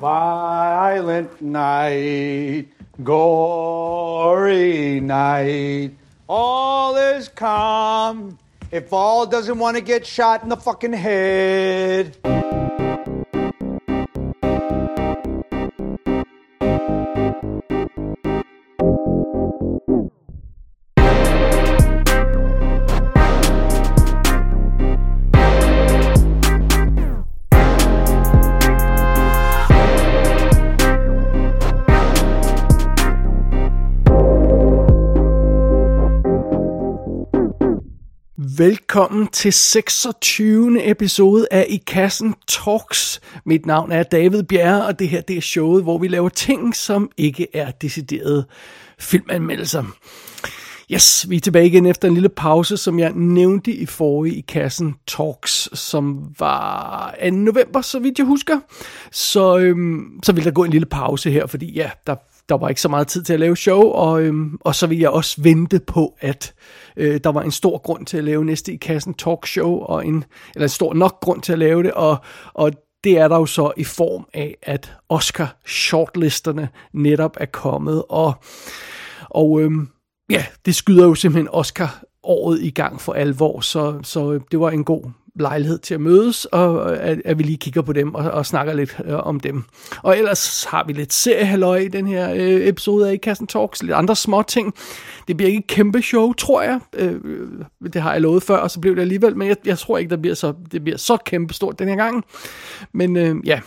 Violent night, gory night. All is calm if all doesn't want to get shot in the fucking head. Velkommen til 26. episode af I Kassen Talks. Mit navn er David Bjerre, og det her det er showet, hvor vi laver ting, som ikke er deciderede filmanmeldelser. Yes, vi er tilbage igen efter en lille pause, som jeg nævnte i forrige i Kassen Talks, som var 2. november, så vidt jeg husker. Så, øhm, så vil der gå en lille pause her, fordi ja, der der var ikke så meget tid til at lave show, og, øhm, og så vil jeg også vente på, at øh, der var en stor grund til at lave næste i kassen talk show, og en, eller en stor nok grund til at lave det, og, og det er der jo så i form af, at Oscar shortlisterne netop er kommet, og, og øhm, ja, det skyder jo simpelthen Oscar året i gang for alvor, så, så øh, det var en god lejlighed til at mødes, og øh, at, at vi lige kigger på dem og, og snakker lidt øh, om dem. Og ellers har vi lidt seriehalløj i den her øh, episode af Kassen Talks, lidt andre små ting. Det bliver ikke et kæmpe show, tror jeg. Øh, det har jeg lovet før, og så blev det alligevel, men jeg, jeg tror ikke, der bliver så, det bliver så kæmpe stort den her gang. Men øh, ja,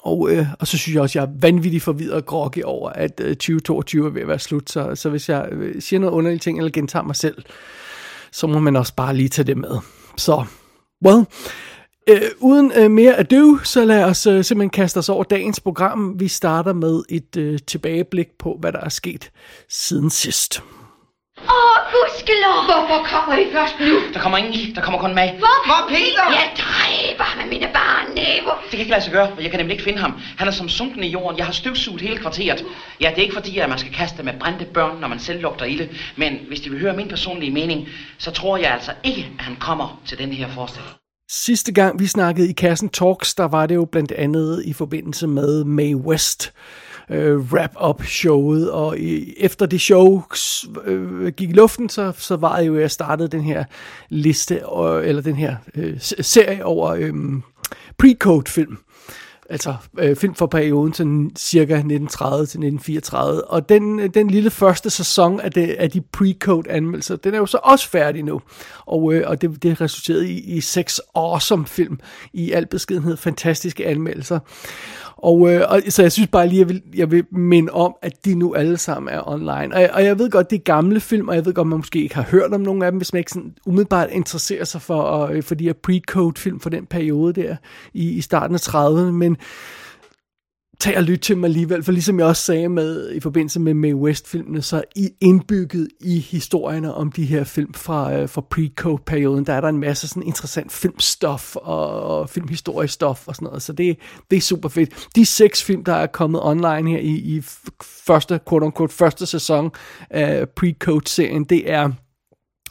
og, øh, og så synes jeg også, at jeg er vanvittigt forvidret og groggy over, at øh, 2022 er ved at være slut. Så, så hvis jeg øh, siger noget underligt ting, eller gentager mig selv, så må man også bare lige tage det med. Så Well, øh, uden øh, mere ado, så lad os øh, simpelthen kaste os over dagens program. Vi starter med et øh, tilbageblik på, hvad der er sket siden sidst. Åh, oh, gudskelov! Hvorfor kommer I først nu? Der kommer ingen i, der kommer kun mig. Hvor? Hvor er Peter? Jeg dræber med mine barnnæver. Det kan ikke lade sig gøre, for jeg kan nemlig ikke finde ham. Han er som sunken i jorden. Jeg har støvsuget hele kvarteret. Ja, det er ikke fordi, at man skal kaste med brændte børn, når man selv lugter ilde. Men hvis de vil høre min personlige mening, så tror jeg altså ikke, at han kommer til den her forestilling. Sidste gang vi snakkede i Kassen Talks, der var det jo blandt andet i forbindelse med May West øh, wrap-up showet, og i, efter det show øh, gik i luften, så, så var jeg jo, at jeg startede den her liste, øh, eller den her øh, serie over øh, pre-code film altså øh, film for perioden sådan cirka 1930 til 1934. Og den, den lille første sæson af, det, af de pre-code anmeldelser, den er jo så også færdig nu. Og, øh, og det, det resulterede i, i seks awesome film i al beskedenhed, fantastiske anmeldelser. Og, øh, og så jeg synes bare lige, jeg vil, jeg vil minde om, at de nu alle sammen er online. Og, og jeg ved godt, det er gamle film, og jeg ved godt, man måske ikke har hørt om nogen af dem, hvis man ikke sådan umiddelbart interesserer sig for, og, øh, for de her pre-code film for den periode der i, i starten af 30'erne. Men tag og lyt til mig alligevel, for ligesom jeg også sagde med i forbindelse med Mae West-filmene, så i indbygget i historierne om de her film fra, øh, fra pre-code-perioden, der er der en masse sådan interessant filmstof og, og filmhistoriestof og sådan noget, så det, det er super fedt. De seks film, der er kommet online her i, i første, quote-unquote, første sæson af pre-code-serien, det er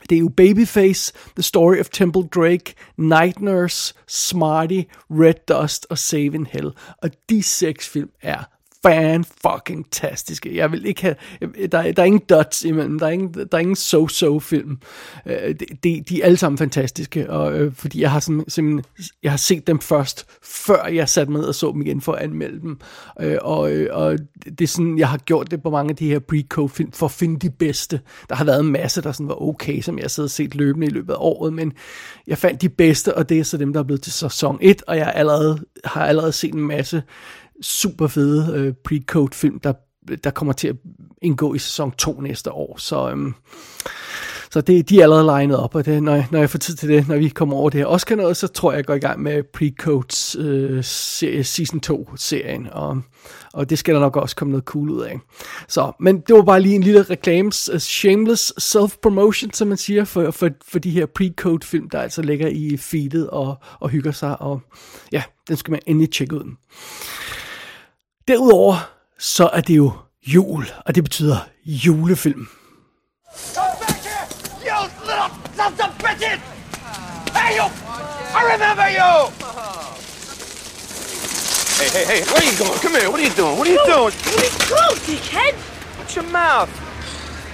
det er jo Babyface, The Story of Temple Drake, Night Nurse, Smarty, Red Dust og Saving Hell. Og de seks film er fan fucking tastiske. Jeg vil ikke have, der, der er ingen dots imellem, der er ingen, der er ingen so-so film. Øh, de, de, er alle sammen fantastiske, og, øh, fordi jeg har simpelthen, jeg har set dem først, før jeg satte mig ned og så dem igen for at anmelde dem. Øh, og, øh, og det er sådan, jeg har gjort det på mange af de her pre-co-film, for at finde de bedste. Der har været en masse, der sådan var okay, som jeg sad og set løbende i løbet af året, men jeg fandt de bedste, og det er så dem, der er blevet til sæson 1, og jeg allerede, har allerede set en masse super fede øh, pre-code film, der, der kommer til at indgå i sæson 2 næste år. Så, øhm, så det, de er allerede legnet op, og det, når, jeg, når jeg får tid til det, når vi kommer over det her Oscar noget, så tror jeg, jeg går i gang med Pre-Codes øh, serie, Season 2-serien, og, og det skal der nok også komme noget cool ud af. Så, men det var bare lige en lille reklames, uh, shameless self-promotion, som man siger, for, for, for de her Pre-Code film, der altså ligger i feedet og, og hygger sig, og ja, den skal man endelig tjekke ud. Derudover, så er det jo jul, og det betyder julefilm. Come back here, you little sons of bitches! Hey, you! I remember you! Hey, hey, hey, where are you going? Come here. What are you doing? What are you doing? Let me go, dickhead! Watch your mouth.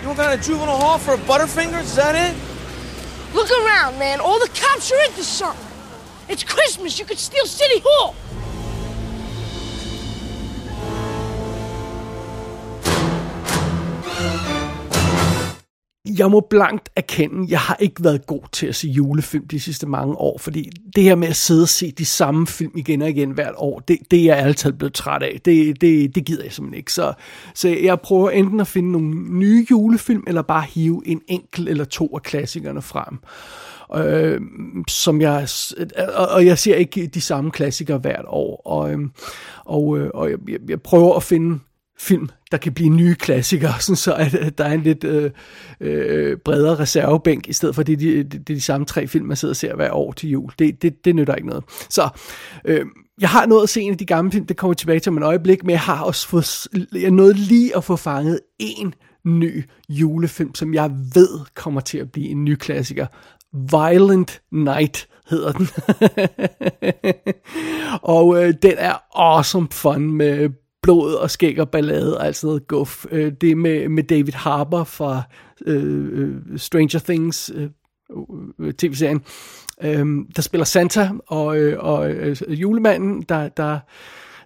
You working at a juvenile hall for a Butterfingers? Is that it? Look around, man. All the cops are into something. It's Christmas. You could steal City Hall. Jeg må blankt erkende, jeg har ikke været god til at se julefilm de sidste mange år, fordi det her med at sidde og se de samme film igen og igen hvert år, det, det er jeg altid blevet træt af. Det, det, det gider jeg simpelthen ikke. Så, så jeg prøver enten at finde nogle nye julefilm, eller bare hive en enkelt eller to af klassikerne frem. Øh, som jeg, og, og jeg ser ikke de samme klassikere hvert år, og, øhm, og, øh, og jeg, jeg prøver at finde film, der kan blive nye klassikere, sådan så at, at der er en lidt øh, øh, bredere reservebænk, i stedet for det, det, det, det er de samme tre film, man sidder og ser hver år til jul. Det, det, det nytter ikke noget. Så øh, jeg har nået at se en af de gamle film, det kommer jeg tilbage til om et øjeblik, men jeg har også fået, jeg nåede lige at få fanget en ny julefilm, som jeg ved kommer til at blive en ny klassiker. Violent Night hedder den. og øh, den er awesome fun med blod og skæg og ballade og alt sådan noget guf. Øh, det er med, med David Harbour fra øh, øh Stranger Things øh, øh, øh tv-serien, øh, der spiller Santa og, øh, og øh, julemanden, der, der,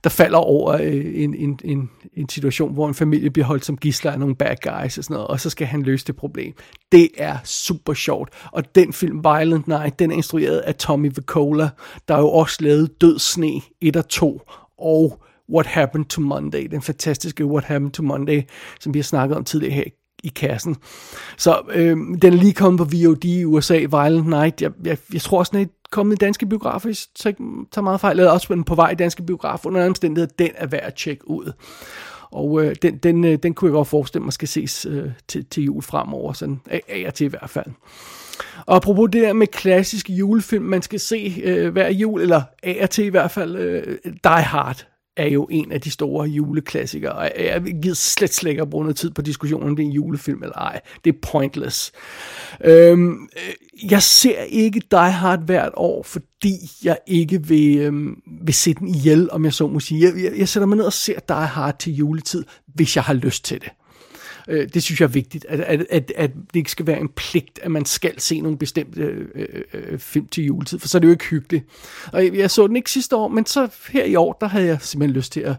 der falder over øh, en, en, en, en situation, hvor en familie bliver holdt som gisler af nogle bad guys og sådan noget, og så skal han løse det problem. Det er super sjovt. Og den film, Violent Night, den er instrueret af Tommy Vicola, der jo også lavede Død Sne 1 og 2, og What Happened to Monday, den fantastiske What Happened to Monday, som vi har snakket om tidligere her i kassen. Så øh, den er lige kommet på VOD i USA, Violent Night. Jeg, jeg, jeg tror også, den er kommet i danske biografer, hvis jeg ikke tager meget fejl, eller også på vej i danske biografer. Under omstændighed, den er værd at tjekke ud. Og øh, den, den, øh, den kunne jeg godt forestille mig skal ses øh, til, til jul fremover, sådan af, af og til i hvert fald. Og apropos det der med klassiske julefilm, man skal se øh, hver jul, eller af og til i hvert fald, øh, Die Hard er jo en af de store juleklassikere, og jeg gider slet slet ikke at bruge noget tid på diskussionen, om det er en julefilm eller ej. Det er pointless. Øhm, øh, jeg ser ikke Die Hard hvert år, fordi jeg ikke vil, øhm, vil se den ihjel, om jeg så må sige. Jeg, jeg, jeg sætter mig ned og ser Die Hard til juletid, hvis jeg har lyst til det. Øh, det synes jeg er vigtigt, at, at, at, at det ikke skal være en pligt, at man skal se nogle bestemte øh, øh, film til juletid, for så er det jo ikke hyggeligt. Og jeg, jeg så den ikke sidste år, men så her i år, der havde jeg simpelthen lyst til at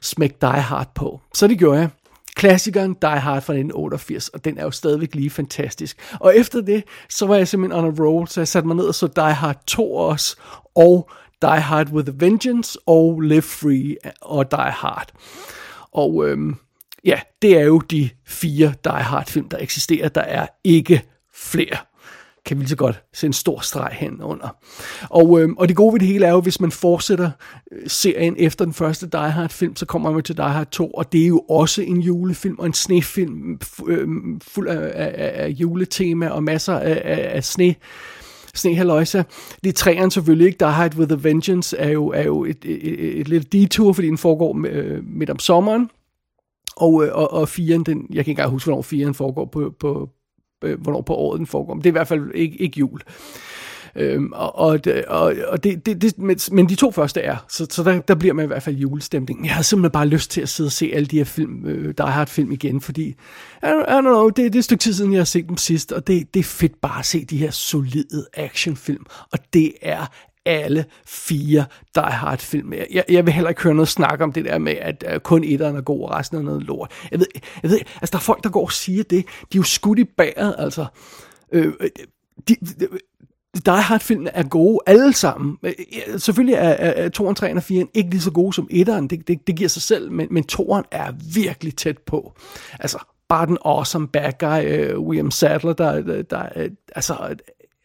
smække Die Hard på. Så det gjorde jeg. Klassikeren Die Hard fra 1988, og den er jo stadigvæk lige fantastisk. Og efter det, så var jeg simpelthen on a roll, så jeg satte mig ned og så Die Hard 2 også, og Die Hard with a Vengeance, og Live Free og Die Hard. Og øhm, ja, det er jo de fire Die Hard film, der eksisterer. Der er ikke flere kan vi lige så godt se en stor streg hen under. Og, øh, og det gode ved det hele er jo, hvis man fortsætter øh, serien efter den første Die Hard film, så kommer man til Die Hard 2, og det er jo også en julefilm og en snefilm øh, fuld af, af, af juletema og masser af, af, af sne Snehaløjsa. Det er træerne selvfølgelig ikke. Die Hard with a Vengeance er jo, er jo et, et, et, et lidt detour, fordi den foregår øh, midt om sommeren. Og, øh, og, og firen, den, jeg kan ikke engang huske, hvornår firen foregår på, på, øh, hvornår på året den foregår. Men det er i hvert fald ikke, ikke jul. Øhm, og, og, og, og det, det, det, men, men de to første er, så, så der, der bliver man i hvert fald julestemning. Jeg har simpelthen bare lyst til at sidde og se alle de her film, øh, der har et film igen, fordi, I don't, I don't know, det, det er et stykke tid siden, jeg har set dem sidst, og det, det er fedt bare at se de her solide actionfilm, og det er alle fire Die Hard film. Jeg, jeg vil heller ikke høre noget snak om det der med, at uh, kun etteren er god, og resten er noget lort. Jeg ved, jeg ved, altså der er folk, der går og siger det. De er jo skudt i bæret, altså. Øh, øh de, de, Die Hard filmene er gode alle sammen. Øh, selvfølgelig er, er, er 2'eren, 3'eren og 4'eren ikke lige så gode som 1'eren. Det, det, det giver sig selv, men, men 2'eren er virkelig tæt på. Altså, bare den awesome bad guy, uh, William Sadler, der, der, der altså,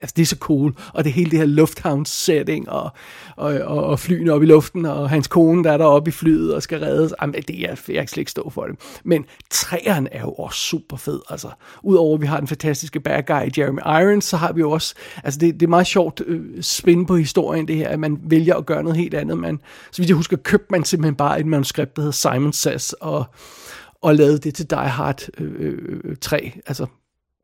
altså det er så cool, og det hele det her lufthavns setting, og, og, og, og flyene op i luften, og hans kone, der er deroppe i flyet og skal reddes, jamen det er, jeg kan slet ikke stå for det. Men træerne er jo også super fed, altså. Udover at vi har den fantastiske bad guy Jeremy Irons, så har vi jo også, altså det, det er meget sjovt øh, spin på historien, det her, at man vælger at gøre noget helt andet. Man, så vidt jeg husker, købte man simpelthen bare et manuskript, der hedder Simon Says, og, og lavede det til Die Hard øh, øh, øh 3, altså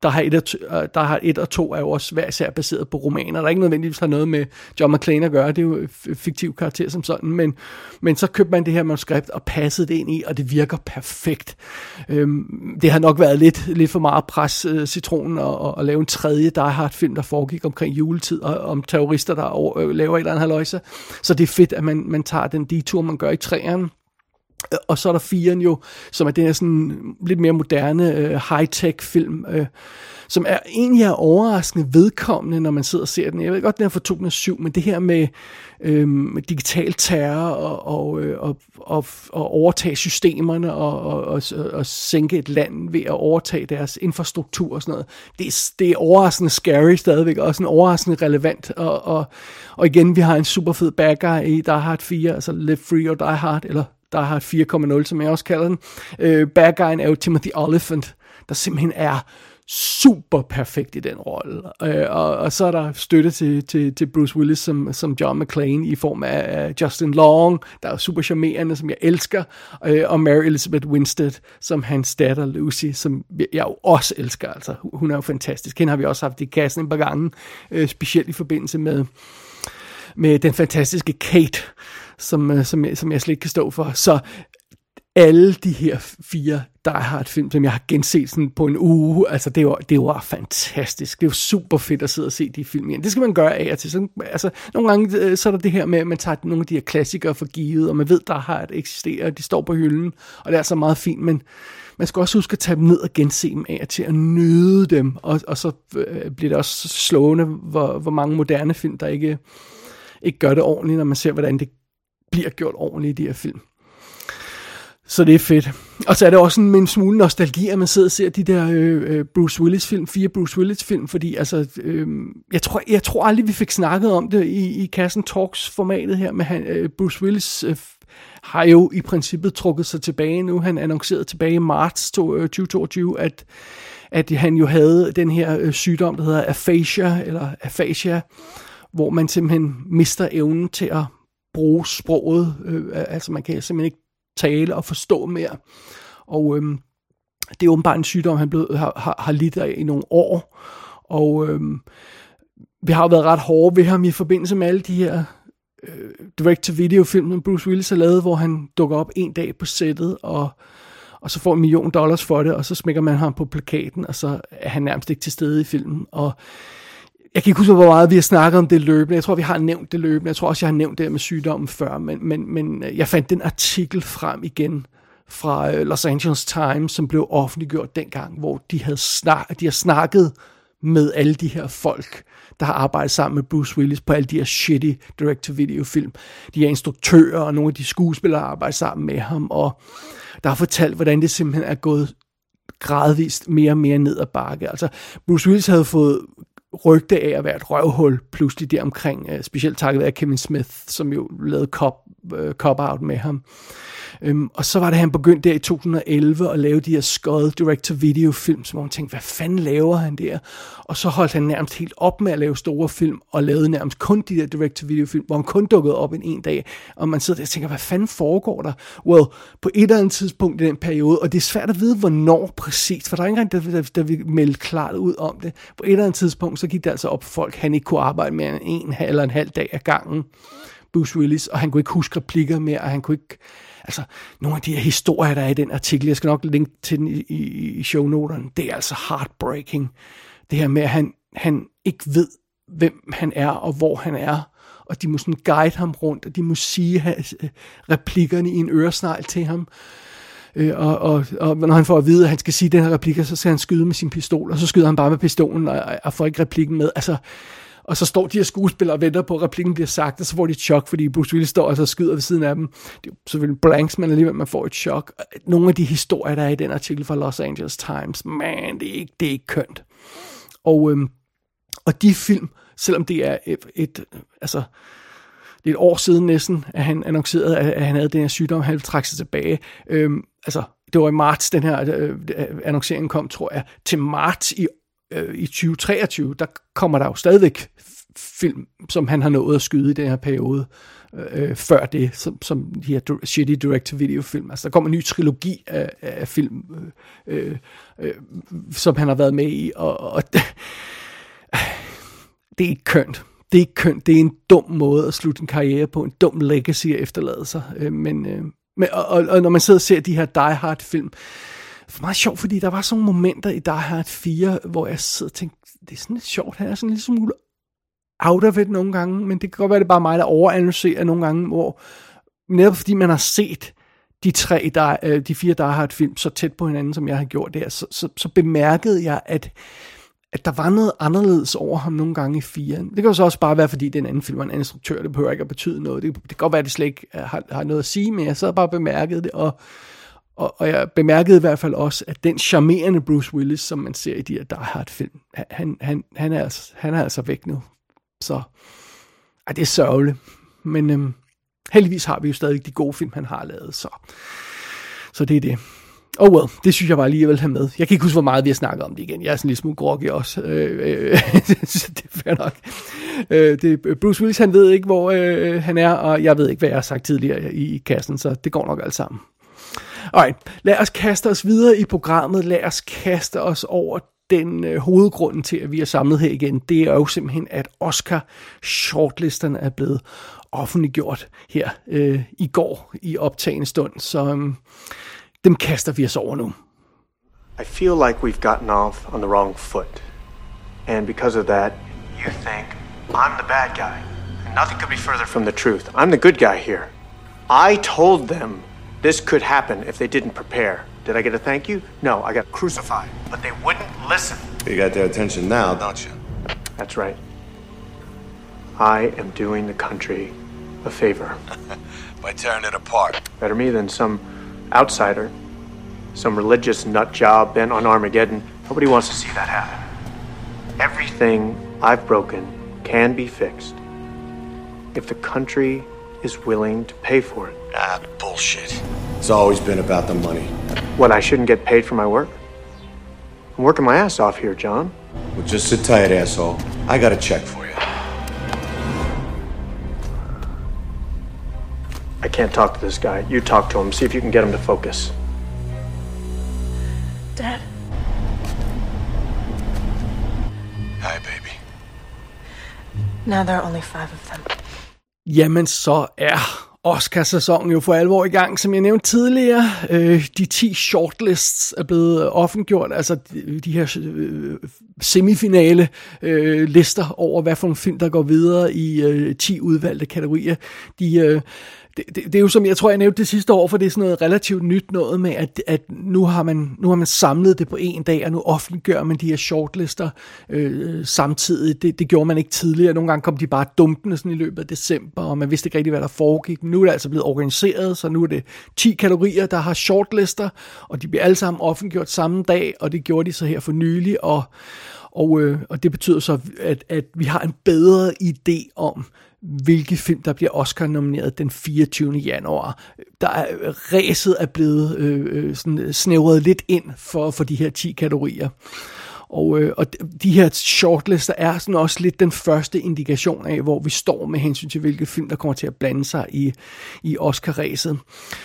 Øh, der har, et og to, der har et og to er jo også hver især baseret på romaner. Der er ikke nødvendigvis har noget med John McClane at gøre. Det er jo fiktiv karakter som sådan. Men, men så købte man det her manuskript og passede det ind i, og det virker perfekt. Øhm, det har nok været lidt, lidt for meget pres øh, citronen og, og, og lave en tredje Die Hard film, der foregik omkring juletid, og om terrorister, der over, øh, laver et eller andet haløjse. Så det er fedt, at man, man tager den detur, man gør i træerne. Og så er der firen jo, som er den her sådan lidt mere moderne øh, high-tech film, øh, som er egentlig er overraskende vedkommende, når man sidder og ser den. Jeg ved godt, den er fra 2007, men det her med, øh, digital terror og, og, øh, og, og, og overtage systemerne og, og, og, og sænke et land ved at overtage deres infrastruktur og sådan noget, det er, det er overraskende scary stadigvæk, og sådan overraskende relevant. Og, og, og igen, vi har en super fed bad guy i Die Hard 4, altså Live Free or Die Hard, eller der har 4,0, som jeg også kalder den. Øh, bad guyen er jo Timothy Oliphant, der simpelthen er super perfekt i den rolle. Øh, og, og så er der støtte til, til, til Bruce Willis som, som John McClane i form af Justin Long, der er super charmerende, som jeg elsker, øh, og Mary Elizabeth Winstead som hans datter Lucy, som jeg jo også elsker. Altså, hun er jo fantastisk. Hende har vi også haft i kassen et par gange, øh, specielt i forbindelse med, med den fantastiske Kate, som, øh, som, jeg, som jeg slet ikke kan stå for. Så alle de her fire Die Hard film, som jeg har genset sådan på en uge, altså det var, det var fantastisk. Det var super fedt at sidde og se de film igen. Det skal man gøre af og til. Så, altså, nogle gange øh, så er der det her med, at man tager nogle af de her klassikere for givet, og man ved, der har et eksisterer, de står på hylden, og det er så meget fint, men man skal også huske at tage dem ned og gense dem af og til at nyde dem, og, og så øh, bliver det også slående, hvor, hvor mange moderne film, der ikke, ikke gør det ordentligt, når man ser, hvordan det bliver gjort ordentligt i de her film. Så det er fedt. Og så er det også en, med en smule nostalgi, at man sidder og ser de der øh, øh Bruce Willis-film, fire Bruce Willis-film, fordi altså, øh, jeg, tror, jeg tror aldrig, vi fik snakket om det i, i Kassen Talks-formatet her, med han, øh, Bruce Willis øh, har jo i princippet trukket sig tilbage nu. Han annoncerede tilbage i marts 2022, øh, at, at han jo havde den her øh, sygdom, der hedder aphasia, eller aphasia, hvor man simpelthen mister evnen til at bruge sproget. Øh, altså man kan simpelthen ikke tale og forstå mere. Og øh, det er åbenbart en sygdom, han blev, har, har, har lidt af i nogle år. Og øh, vi har jo været ret hårde ved ham i forbindelse med alle de her øh, direct-to-video-film, Bruce Willis har lavet, hvor han dukker op en dag på sættet, og, og så får en million dollars for det, og så smækker man ham på plakaten, og så er han nærmest ikke til stede i filmen. Og jeg kan ikke huske, hvor meget vi har snakket om det løbende. Jeg tror, vi har nævnt det løbende. Jeg tror også, jeg har nævnt det med sygdommen før. Men, men, men øh, jeg fandt den artikel frem igen fra øh, Los Angeles Times, som blev offentliggjort dengang, hvor de havde snak, de snakket med alle de her folk, der har arbejdet sammen med Bruce Willis på alle de her shitty direct-to-video film. De her instruktører og nogle af de skuespillere arbejder sammen med ham, og der har fortalt, hvordan det simpelthen er gået gradvist mere og mere ned ad bakke. Altså, Bruce Willis havde fået rygte af at være et røvhul pludselig der omkring, øh, specielt takket af Kevin Smith, som jo lavede cop, øh, cop out med ham. Øhm, og så var det, han begyndte der i 2011 at lave de her skøde direct-to-video film, som man tænkte, hvad fanden laver han der? Og så holdt han nærmest helt op med at lave store film, og lavede nærmest kun de der direct-to-video film, hvor han kun dukkede op en en dag, og man sidder der og tænker, hvad fanden foregår der? Well, på et eller andet tidspunkt i den periode, og det er svært at vide, hvornår præcis, for der er ikke engang, der, der, der vil melde klart ud om det. På et eller andet tidspunkt, så gik det altså op for folk, han ikke kunne arbejde mere end en eller en halv dag ad gangen. Bruce Willis, og han kunne ikke huske replikker mere, og han kunne ikke altså, nogle af de her historier, der er i den artikel, jeg skal nok linke til den i, i, i shownoterne, det er altså heartbreaking. Det her med, at han, han ikke ved, hvem han er, og hvor han er, og de må sådan guide ham rundt, og de må sige replikkerne i en øresnegl til ham. Øh, og, og, og når han får at vide, at han skal sige den her replik, så skal han skyde med sin pistol, og så skyder han bare med pistolen, og, og får ikke replikken med. Altså, og så står de her skuespillere og venter på, at replikken bliver sagt, og så får de et chok, fordi Bruce Willis står og så skyder ved siden af dem. Det er selvfølgelig blanks, men alligevel man får et chok. Nogle af de historier, der er i den artikel fra Los Angeles Times, man, det er ikke, det er ikke kønt. Og, øhm, og de film, selvom det er et, et altså, det er et år siden næsten, at han annoncerede, at han havde den her sygdom, han trak sig tilbage. Øhm, altså, det var i marts, den her øh, annoncering kom, tror jeg. Til marts i øh, i 2023, der kommer der jo stadigvæk film, som han har nået at skyde i den her periode, øh, øh før det, som, som de her shitty direct-to-video-film. Altså, der kommer en ny trilogi af, af film, øh, øh, øh, som han har været med i, og, og det er ikke kønt. Det er ikke kønt. Det er en dum måde at slutte en karriere på, en dum legacy at efterlade sig. Øh, men, øh, men og, og, og når man sidder og ser de her Die Hard film, for meget sjovt, fordi der var sådan nogle momenter i Die Hard 4, hvor jeg sidder og tænkte, det er sådan lidt sjovt, han er sådan lidt smule out of it nogle gange, men det kan godt være, det er bare mig, der overanalyserer nogle gange, hvor netop fordi man har set de tre, der, øh, de fire Die Hard film så tæt på hinanden, som jeg har gjort der, så, så, så bemærkede jeg, at at der var noget anderledes over ham nogle gange i firen. Det kan jo så også bare være, fordi den anden film var en anden instruktør. Det behøver ikke at betyde noget. Det, det kan godt være, at det slet ikke øh, har, har noget at sige, men jeg sad bare og bemærkede det, og, og, og jeg bemærkede i hvert fald også, at den charmerende Bruce Willis, som man ser i de her Die Hard film, han, han, han, er, altså, han er altså væk nu. Så ej, det er sørgeligt. Men øhm, heldigvis har vi jo stadig de gode film, han har lavet, så, så det er det. Oh well, det synes jeg bare lige, have med. Jeg kan ikke huske, hvor meget vi har snakket om det igen. Jeg er sådan lidt smule groggy også. Øh, øh, det er fair nok. Øh, det, Bruce Willis, han ved ikke, hvor øh, han er, og jeg ved ikke, hvad jeg har sagt tidligere i, i kassen, så det går nok alt sammen. Alright, lad os kaste os videre i programmet. Lad os kaste os over den øh, hovedgrunden til, at vi er samlet her igen. Det er jo simpelthen, at Oscar shortlisterne er blevet offentliggjort her øh, i går i optagende stund. Så øh, dem kaster vi os over nu. I feel like we've gotten off on the wrong foot. And because of that, you think I'm the bad guy. And nothing could be further from the truth. I'm the good guy here. I told them this could happen if they didn't prepare. Did I get a thank you? No, I got crucified. But they wouldn't listen. You got their attention now, don't you? That's right. I am doing the country a favor. By tearing it apart. Better me than some outsider, some religious nut job bent on Armageddon. Nobody wants to see that happen. Everything I've broken can be fixed if the country is willing to pay for it. Ah, bullshit. It's always been about the money. What, I shouldn't get paid for my work? I'm working my ass off here, John. Well, just sit tight, asshole. I got a check for you. I can't talk to this guy. You talk to him. See if you can get him to focus. Dad, Hi, baby. Now there are only five of them. Jamen, så er Oscar-sæsonen jo for alvor i gang, som jeg nævnte tidligere. Øh, de 10 shortlists er blevet offentliggjort, altså de, de her øh, semifinale øh, lister over, hvad for en film, der går videre i øh, 10 udvalgte kategorier. De... Øh, det, det, det er jo som jeg tror, jeg nævnte det sidste år, for det er sådan noget relativt nyt noget med, at, at nu, har man, nu har man samlet det på en dag, og nu offentliggør man de her shortlister øh, samtidig. Det, det gjorde man ikke tidligere. Nogle gange kom de bare dumpende sådan i løbet af december, og man vidste ikke rigtig, hvad der foregik. Men nu er det altså blevet organiseret, så nu er det 10 kategorier, der har shortlister, og de bliver alle sammen offentliggjort samme dag, og det gjorde de så her for nylig, og, og, øh, og det betyder så, at, at vi har en bedre idé om, hvilke film, der bliver Oscar-nomineret den 24. januar. Der er, ræset er blevet øh, øh, sådan snævret lidt ind for, for de her 10 kategorier. Og, øh, og de her shortlister er sådan også lidt den første indikation af, hvor vi står med hensyn til, hvilke film, der kommer til at blande sig i, i Oscar-ræset.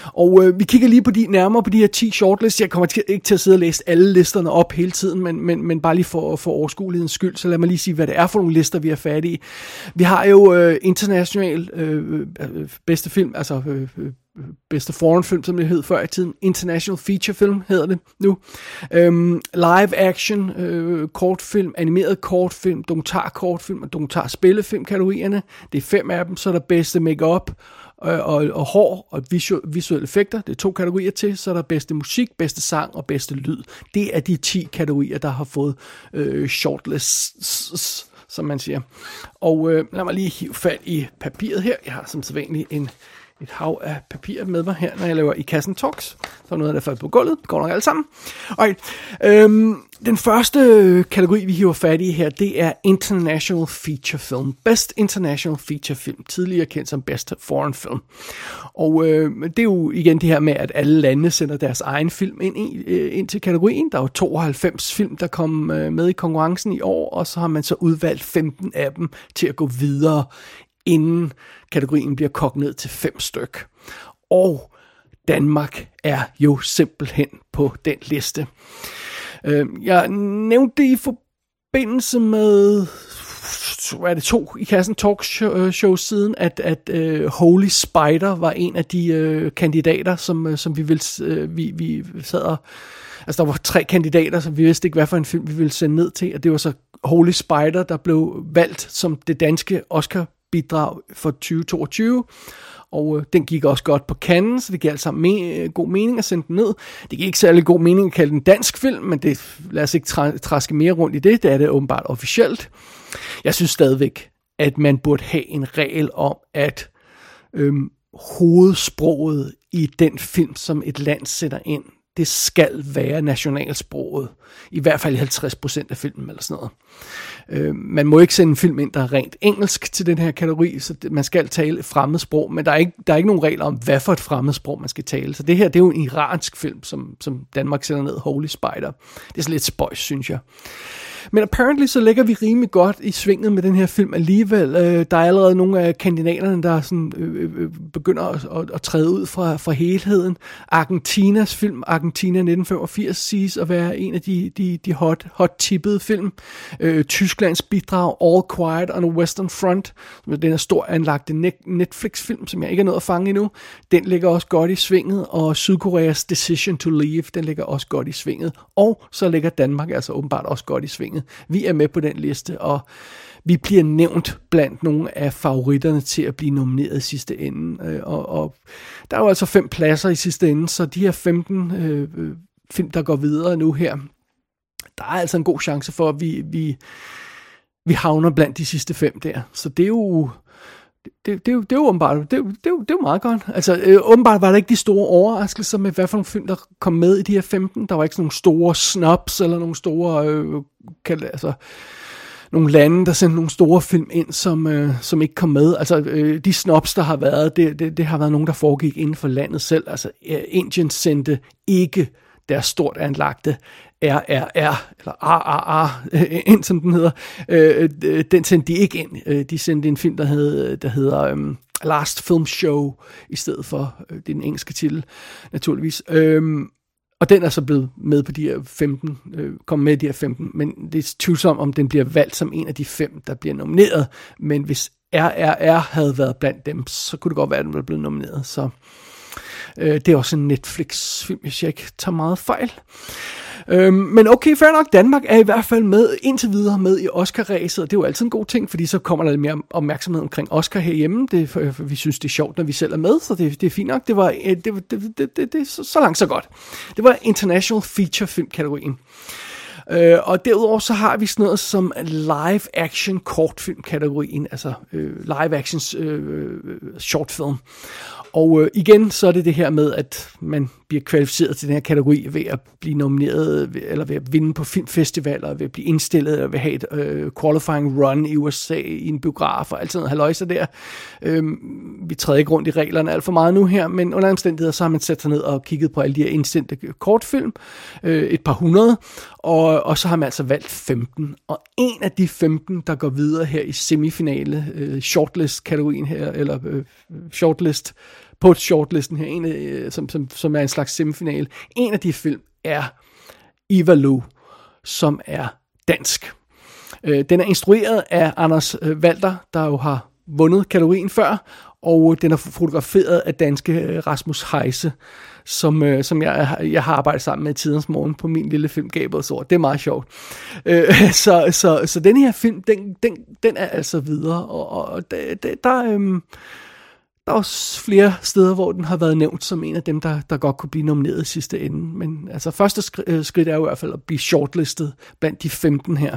Og øh, vi kigger lige på de, nærmere på de her 10 shortlists. Jeg kommer til, ikke til at sidde og læse alle listerne op hele tiden, men, men, men bare lige for, for overskuelighedens skyld, så lad mig lige sige, hvad det er for nogle lister, vi er fat i. Vi har jo øh, international øh, øh, øh bedste film, altså øh, øh bedste foreign film, som det hed før i tiden. International Feature Film hedder det nu. Øhm, live action, øh, kortfilm, animeret kortfilm, dokumentar kortfilm og dokumentar spillefilm kategorierne. Det er fem af dem, så er der bedste makeup og, og, og hår og visuelle, visuelle effekter. Det er to kategorier til. Så er der bedste musik, bedste sang og bedste lyd. Det er de 10 kategorier, der har fået øh, shortlists, som man siger. Og øh, lad mig lige hive fat i papiret her. Jeg har som sædvanligt en et hav af papir med mig her, når jeg laver i kassen talks. Så er noget, der faldet på gulvet. Det går nok alle sammen. Okay. Øhm, den første kategori, vi hiver fat i her, det er International Feature Film. Best International Feature Film. Tidligere kendt som Best Foreign Film. Og øh, det er jo igen det her med, at alle lande sender deres egen film ind, i, øh, ind til kategorien. Der er jo 92 film, der kom øh, med i konkurrencen i år, og så har man så udvalgt 15 af dem til at gå videre inden kategorien bliver kogt ned til fem styk. Og Danmark er jo simpelthen på den liste. Øh, jeg nævnte det i forbindelse med hvad er det to i kassen talk show, øh, siden, at, at uh, Holy Spider var en af de uh, kandidater, som, uh, som vi, ville, uh, vi, vi sad og... Altså, der var tre kandidater, som vi vidste ikke, hvad for en film vi ville sende ned til, og det var så Holy Spider, der blev valgt som det danske Oscar bidrag for 2022 og øh, den gik også godt på kanden, så det giver altså me- øh, god mening at sende den ned. Det giver ikke særlig god mening at kalde den dansk film, men det, lad os ikke tra- traske mere rundt i det, det er det åbenbart officielt. Jeg synes stadigvæk, at man burde have en regel om, at øhm, hovedsproget i den film, som et land sætter ind, det skal være nationalsproget. I hvert fald i 50% af filmen eller sådan noget. Øh, man må ikke sende en film ind, der er rent engelsk til den her kategori, så man skal tale fremmedsprog, men der er, ikke, der er ikke nogen regler om, hvad for et fremmedsprog man skal tale. Så det her, det er jo en iransk film, som, som Danmark sender ned, Holy Spider. Det er så lidt spøjs, synes jeg. Men apparently så ligger vi rimelig godt i svinget med den her film alligevel. Øh, der er allerede nogle af kandidaterne, der sådan, øh, øh, øh begynder at, at, at træde ud fra, fra helheden. Argentinas film, Argentina 1985, siges at være en af de, de, de hot, hot tippede film. Øh, Tysklands bidrag, All Quiet on the Western Front, som den er stor anlagte Netflix-film, som jeg ikke er nået at fange endnu. Den ligger også godt i svinget, og Sydkoreas Decision to Leave, den ligger også godt i svinget. Og så ligger Danmark altså åbenbart også godt i svinget Folketinget. Vi er med på den liste, og vi bliver nævnt blandt nogle af favoritterne til at blive nomineret i sidste ende. Øh, og, og der er jo altså fem pladser i sidste ende, så de her 15 øh, øh, film, der går videre nu her, der er altså en god chance for, at vi, vi, vi havner blandt de sidste fem der. Så det er jo... Det, det, det, det er jo åbenbart, det, det, det, er jo meget godt. Altså, øh, åbenbart var der ikke de store overraskelser med, hvad for nogle film, der kom med i de her 15. Der var ikke sådan nogle store snubs, eller nogle store øh, kan, altså, nogle lande, der sendte nogle store film ind, som, øh, som ikke kom med. Altså, øh, de snobs, der har været, det, det, det har været nogen, der foregik inden for landet selv. Altså, øh, Indien sendte ikke deres stort anlagte RRR, eller RRR, ind som den hedder, øh, den sendte de ikke ind. Øh, de sendte en film, der, hed, der hedder um, Last Film Show, i stedet for øh, den engelske titel, naturligvis. Øh, og den er så blevet med på de her 15, øh, kom med de her 15, men det er tvivlsomt, om den bliver valgt som en af de fem, der bliver nomineret. Men hvis RRR havde været blandt dem, så kunne det godt være, at den var blevet nomineret. Så øh, det er også en Netflix-film, hvis jeg ikke tager meget fejl. Øhm, men okay, fair nok, Danmark er i hvert fald med indtil videre med i Oscar-ræset, og det er jo altid en god ting, fordi så kommer der lidt mere opmærksomhed omkring Oscar herhjemme. Det, for, for vi synes, det er sjovt, når vi selv er med, så det, det er fint nok. Det var, øh, det, det, det, det, det, så, så langt så godt. Det var International Feature Film-kategorien. Øh, og derudover så har vi sådan noget som live action kortfilm kategorien, altså øh, live action øh, øh, shortfilm. Og øh, igen, så er det det her med, at man bliver kvalificeret til den her kategori ved at blive nomineret, eller ved at vinde på filmfestivaler, ved at blive indstillet, eller ved at have et øh, qualifying run i USA i en biograf, og alt sådan noget haløjse der. Øh, vi træder ikke rundt i reglerne alt for meget nu her, men under omstændigheder, så har man sat sig ned og kigget på alle de her indsendte kortfilm, øh, et par hundrede, og, og så har man altså valgt 15. Og en af de 15, der går videre her i semifinale, øh, shortlist-kategorien her, eller øh, shortlist på shortlisten her, en af, øh, som, som, som er en slags semifinal. En af de film er Eva Lou, som er dansk. Øh, den er instrueret af Anders øh, Walter, der jo har vundet kategorien før, og den er fotograferet af danske øh, Rasmus Heise, som, øh, som jeg, jeg har arbejdet sammen med i tidens morgen på min lille film Gabels ord. Det er meget sjovt. Øh, så, så, så den her film, den, den, den er altså videre, og, og der, der, der øh, der er også flere steder, hvor den har været nævnt som en af dem, der, der godt kunne blive nomineret i sidste ende. Men altså første øh, skridt er jo i hvert fald at blive shortlistet blandt de 15 her.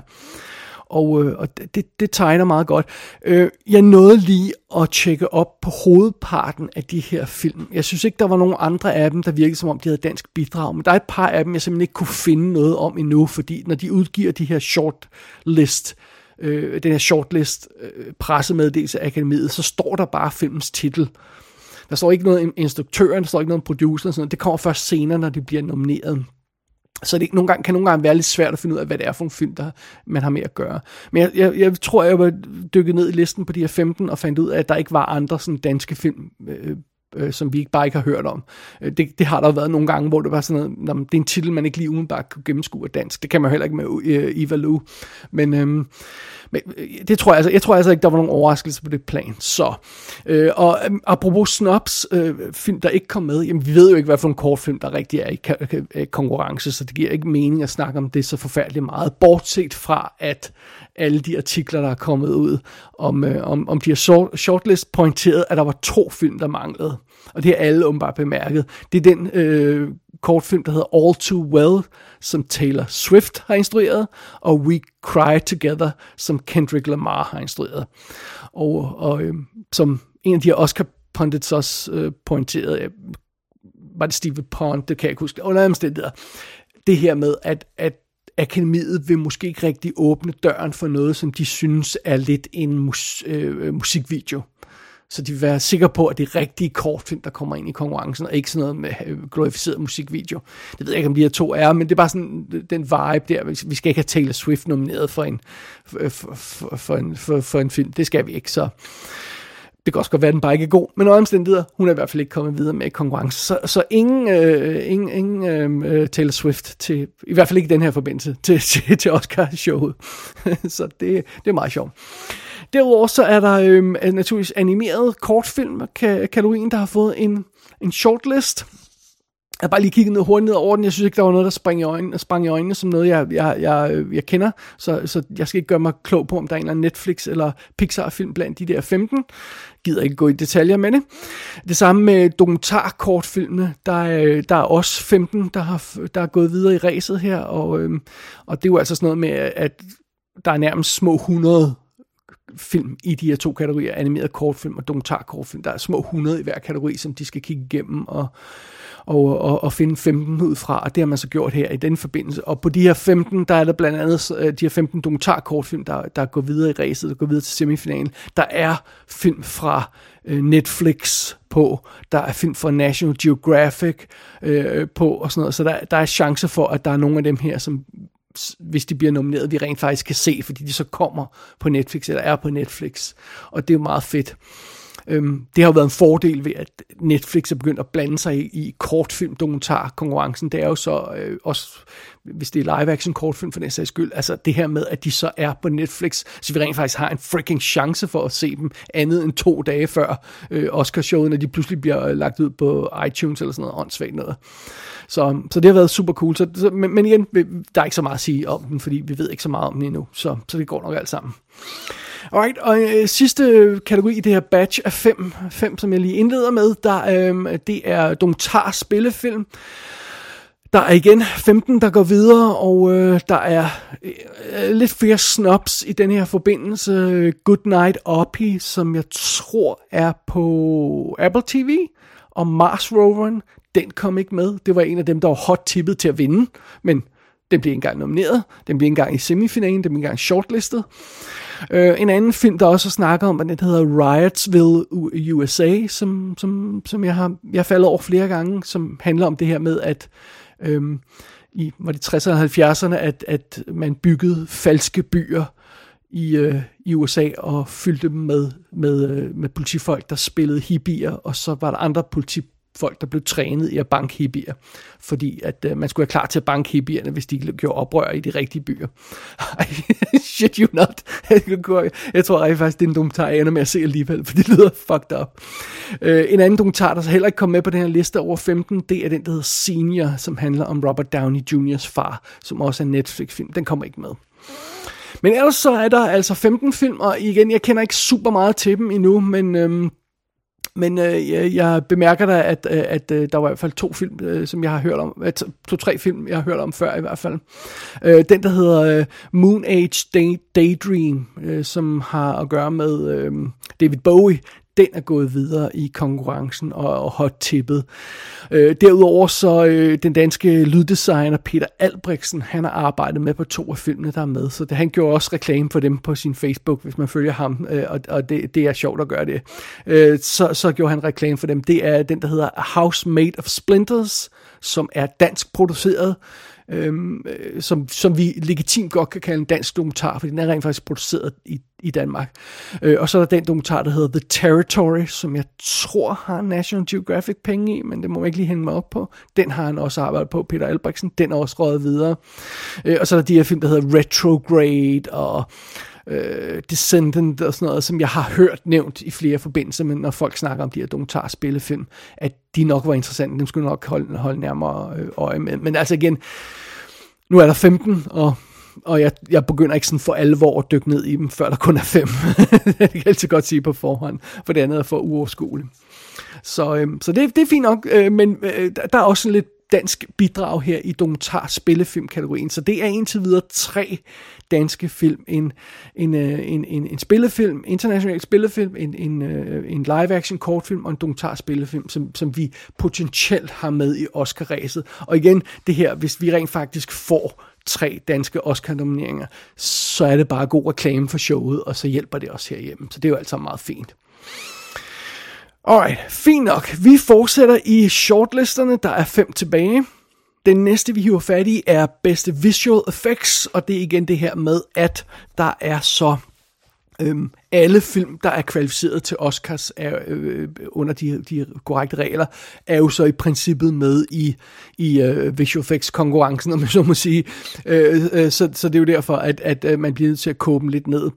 Og, øh, og det, det tegner meget godt. Øh, jeg nåede lige at tjekke op på hovedparten af de her film. Jeg synes ikke, der var nogen andre af dem, der virkede som om, de havde dansk bidrag. Men der er et par af dem, jeg simpelthen ikke kunne finde noget om endnu, fordi når de udgiver de her shortlist øh, den her shortlist øh, pressemeddelelse af akademiet, så står der bare filmens titel. Der står ikke noget om instruktøren, der står ikke noget om produceren, sådan noget. det kommer først senere, når de bliver nomineret. Så det nogle gange, kan nogle gange være lidt svært at finde ud af, hvad det er for en film, der man har med at gøre. Men jeg, jeg, jeg tror, jeg var dykket ned i listen på de her 15 og fandt ud af, at der ikke var andre sådan danske film, øh, øh, som vi ikke bare ikke har hørt om. Øh, det, det har der været nogle gange, hvor det var sådan noget, det er en titel, man ikke lige umiddelbart kunne gennemskue af dansk. Det kan man heller ikke med øh, Eva Lou. Men, øhm, øh, men det tror jeg, altså, jeg tror altså ikke, der var nogen overraskelse på det plan. Så, øh, og øh, apropos Snobs, øh, film, der ikke kom med, jamen vi ved jo ikke, hvad for en kortfilm, der rigtig er i ka- konkurrence, så det giver ikke mening at snakke om det så forfærdeligt meget, bortset fra, at alle de artikler, der er kommet ud om, øh, om, om de her shortlist pointeret, at der var to film, der manglede. Og det har alle åbenbart bemærket. Det er den øh, kortfilm, der hedder All Too Well, som Taylor Swift har instrueret, og We Cry Together, som Kendrick Lamar har instrueret. Og, og øh, som en af de her Oscar pundits også øh, pointerede, øh, var det Steve Pond, det kan jeg ikke huske, under omstændigheder, det her med, at, at akademiet vil måske ikke rigtig åbne døren for noget, som de synes er lidt en mus, øh, øh, musikvideo. Så de vil være sikre på, at det er rigtige kortfilm, der kommer ind i konkurrencen, og ikke sådan noget med øh, glorificeret musikvideo. Det ved jeg ikke, om de her to er, men det er bare sådan øh, den vibe der. Vi skal ikke have Taylor Swift nomineret for en, for, for, for, en, for, for en film. Det skal vi ikke, så... Det kan også godt være, at den bare ikke er god, men under omstændigheder, hun er i hvert fald ikke kommet videre med konkurrence. Så, så ingen, øh, ingen, ingen øh, øh, Taylor Swift, til, i hvert fald ikke i den her forbindelse, til, til, til Oscar-showet. så det, det er meget sjovt. Derudover så er der øh, naturligvis animeret kortfilm kategorien, der har fået en, en shortlist. Jeg har bare lige kigget ned hurtigt ned over den. Jeg synes ikke, der var noget, der sprang i øjnene, sprang i øjnene som noget, jeg, jeg, jeg, øh, jeg kender. Så, så jeg skal ikke gøre mig klog på, om der er en eller anden Netflix eller Pixar-film blandt de der 15. Gider ikke gå i detaljer med det. Det samme med dokumentarkortfilmene. Der er, der er også 15, der har, der er gået videre i ræset her. Og, øhm, og det er jo altså sådan noget med, at der er nærmest små 100 film i de her to kategorier, animeret kortfilm og dokumentarkortfilm. Der er små 100 i hver kategori, som de skal kigge igennem og, og, og, og finde 15 ud fra, og det har man så gjort her i den forbindelse. Og på de her 15, der er der blandt andet øh, de her 15 dokumentarkortfilm, der, der går videre i racet, der går videre til semifinalen. Der er film fra øh, Netflix på, der er film fra National Geographic øh, på og sådan noget, så der, der er chance for, at der er nogle af dem her, som hvis de bliver nomineret, vi rent faktisk kan se, fordi de så kommer på Netflix, eller er på Netflix. Og det er jo meget fedt. Øhm, det har jo været en fordel ved, at Netflix er begyndt at blande sig i, i kortfilm dokumentar konkurrencen. Det er jo så øh, også, hvis det er live action kortfilm for den sags skyld, altså det her med, at de så er på Netflix, så vi rent faktisk har en freaking chance for at se dem andet end to dage før øh, Oscarshowet, når de pludselig bliver lagt ud på iTunes eller sådan noget åndssvagt noget. Så, så det har været super cool. Så, så, men, men igen, der er ikke så meget at sige om den, fordi vi ved ikke så meget om den endnu, så, så det går nok alt sammen. Alright, og øh, sidste kategori i det her batch af fem, fem som jeg lige indleder med, der, øh, det er dokumentar spillefilm. Der er igen 15, der går videre, og øh, der er øh, øh, lidt flere snobs i den her forbindelse. Good Night Oppie, som jeg tror er på Apple TV, og Mars Roveren, den kom ikke med. Det var en af dem, der var hot tippet til at vinde, men den blev engang nomineret, den blev engang i semifinalen, den blev engang shortlistet. Øh, en anden film, der også snakker om, den hedder Riotsville USA, som, som, som jeg har jeg faldet over flere gange, som handler om det her med, at øh, i var det 60'erne og 70'erne, at, at man byggede falske byer i, øh, i USA og fyldte dem med, med, øh, med politifolk, der spillede hippier, og så var der andre politi folk, der blev trænet i at banke hippier, fordi at øh, man skulle være klar til at banke hippierne, hvis de gjorde oprør i de rigtige byer. Shit you not. jeg tror rent faktisk, det er en dokumentar, jeg ender med at se alligevel, for det lyder fucked up. Øh, en anden dokumentar, der så heller ikke kom med på den her liste over 15, det er den, der hedder Senior, som handler om Robert Downey Jr.'s far, som også er en Netflix-film. Den kommer ikke med. Men ellers så er der altså 15 film, og igen, jeg kender ikke super meget til dem endnu, men øhm, men øh, jeg, jeg bemærker da, at, øh, at øh, der var i hvert fald to film, øh, som jeg har hørt om. Øh, To-tre film, jeg har hørt om før i hvert fald. Øh, den, der hedder øh, Moon Age Day, Daydream, øh, som har at gøre med øh, David Bowie, den er gået videre i konkurrencen og, og hot tippet. Øh, derudover så øh, den danske lyddesigner Peter Albrechtsen, han har arbejdet med på to af filmene, der er med, så det, han gjorde også reklame for dem på sin Facebook, hvis man følger ham, øh, og, og det, det er sjovt at gøre det. Øh, så, så gjorde han reklame for dem. Det er den, der hedder House Made of Splinters, som er dansk produceret, øhm, øh, som, som vi legitimt godt kan kalde en dansk dokumentar, fordi den er rent faktisk produceret i, i Danmark. Øh, og så er der den dokumentar, der hedder The Territory, som jeg tror har National Geographic penge i, men det må jeg ikke lige hænge mig op på. Den har han også arbejdet på, Peter Albrechtsen. Den er også røget videre. Øh, og så er der de her film, der hedder Retrograde og øh, Descendant og sådan noget, som jeg har hørt nævnt i flere forbindelser, men når folk snakker om de her dokumentarspillefilm, at de nok var interessante, dem skulle nok holde, holde nærmere øh, øje med. Men altså igen, nu er der 15, og og jeg, jeg begynder ikke sådan for alvor at dykke ned i dem, før der kun er fem. det kan jeg altid godt sige på forhånd, for det andet er for uoverskueligt. Så, øhm, så det, det er fint nok, øh, men øh, der er også sådan lidt dansk bidrag her i dokumentar spillefilmkategorien. Så det er indtil videre tre danske film. En, en, øh, en, en, en spillefilm, international spillefilm, en, en, øh, en live-action kortfilm og en dokumentar spillefilm, som, som vi potentielt har med i Oscar-ræset. Og igen, det her, hvis vi rent faktisk får tre danske Oscar-nomineringer, så er det bare god reklame for showet, og så hjælper det os herhjemme. Så det er jo altså meget fint. Alright, fint nok. Vi fortsætter i shortlisterne. Der er fem tilbage. Den næste, vi hiver fat i, er bedste visual effects, og det er igen det her med, at der er så Øhm, alle film, der er kvalificeret til Oscars er, øh, øh, under de, de korrekte regler, er jo så i princippet med i, i øh, visual effects konkurrencen, om jeg så må sige. Øh, øh, så, så det er jo derfor, at, at øh, man bliver nødt til at kåbe dem lidt ned.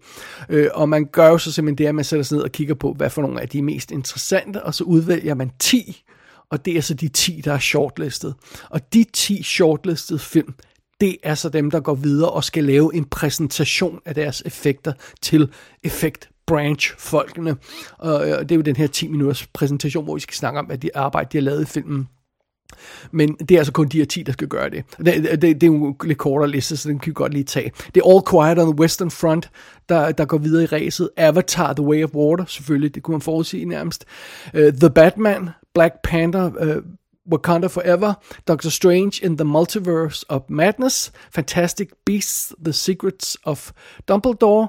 Øh, og man gør jo så simpelthen det, at man sætter sig ned og kigger på, hvad for nogle af de mest interessante, og så udvælger man 10, og det er så de 10, der er shortlistet. Og de 10 shortlisted film, det er så dem, der går videre og skal lave en præsentation af deres effekter til effekt branch-folkene. Og øh, det er jo den her 10 minutters præsentation, hvor vi skal snakke om, hvad de arbejde, de har lavet i filmen. Men det er altså kun de her 10, der skal gøre det. Det, det, det er jo en lidt kortere liste, så den kan vi godt lige tage. Det er All Quiet on the Western Front, der, der går videre i ræset. Avatar, The Way of Water, selvfølgelig, det kunne man forudsige nærmest. Uh, The Batman, Black Panther, uh, Wakanda Forever, Doctor Strange in the Multiverse of Madness, Fantastic Beasts, The Secrets of Dumbledore,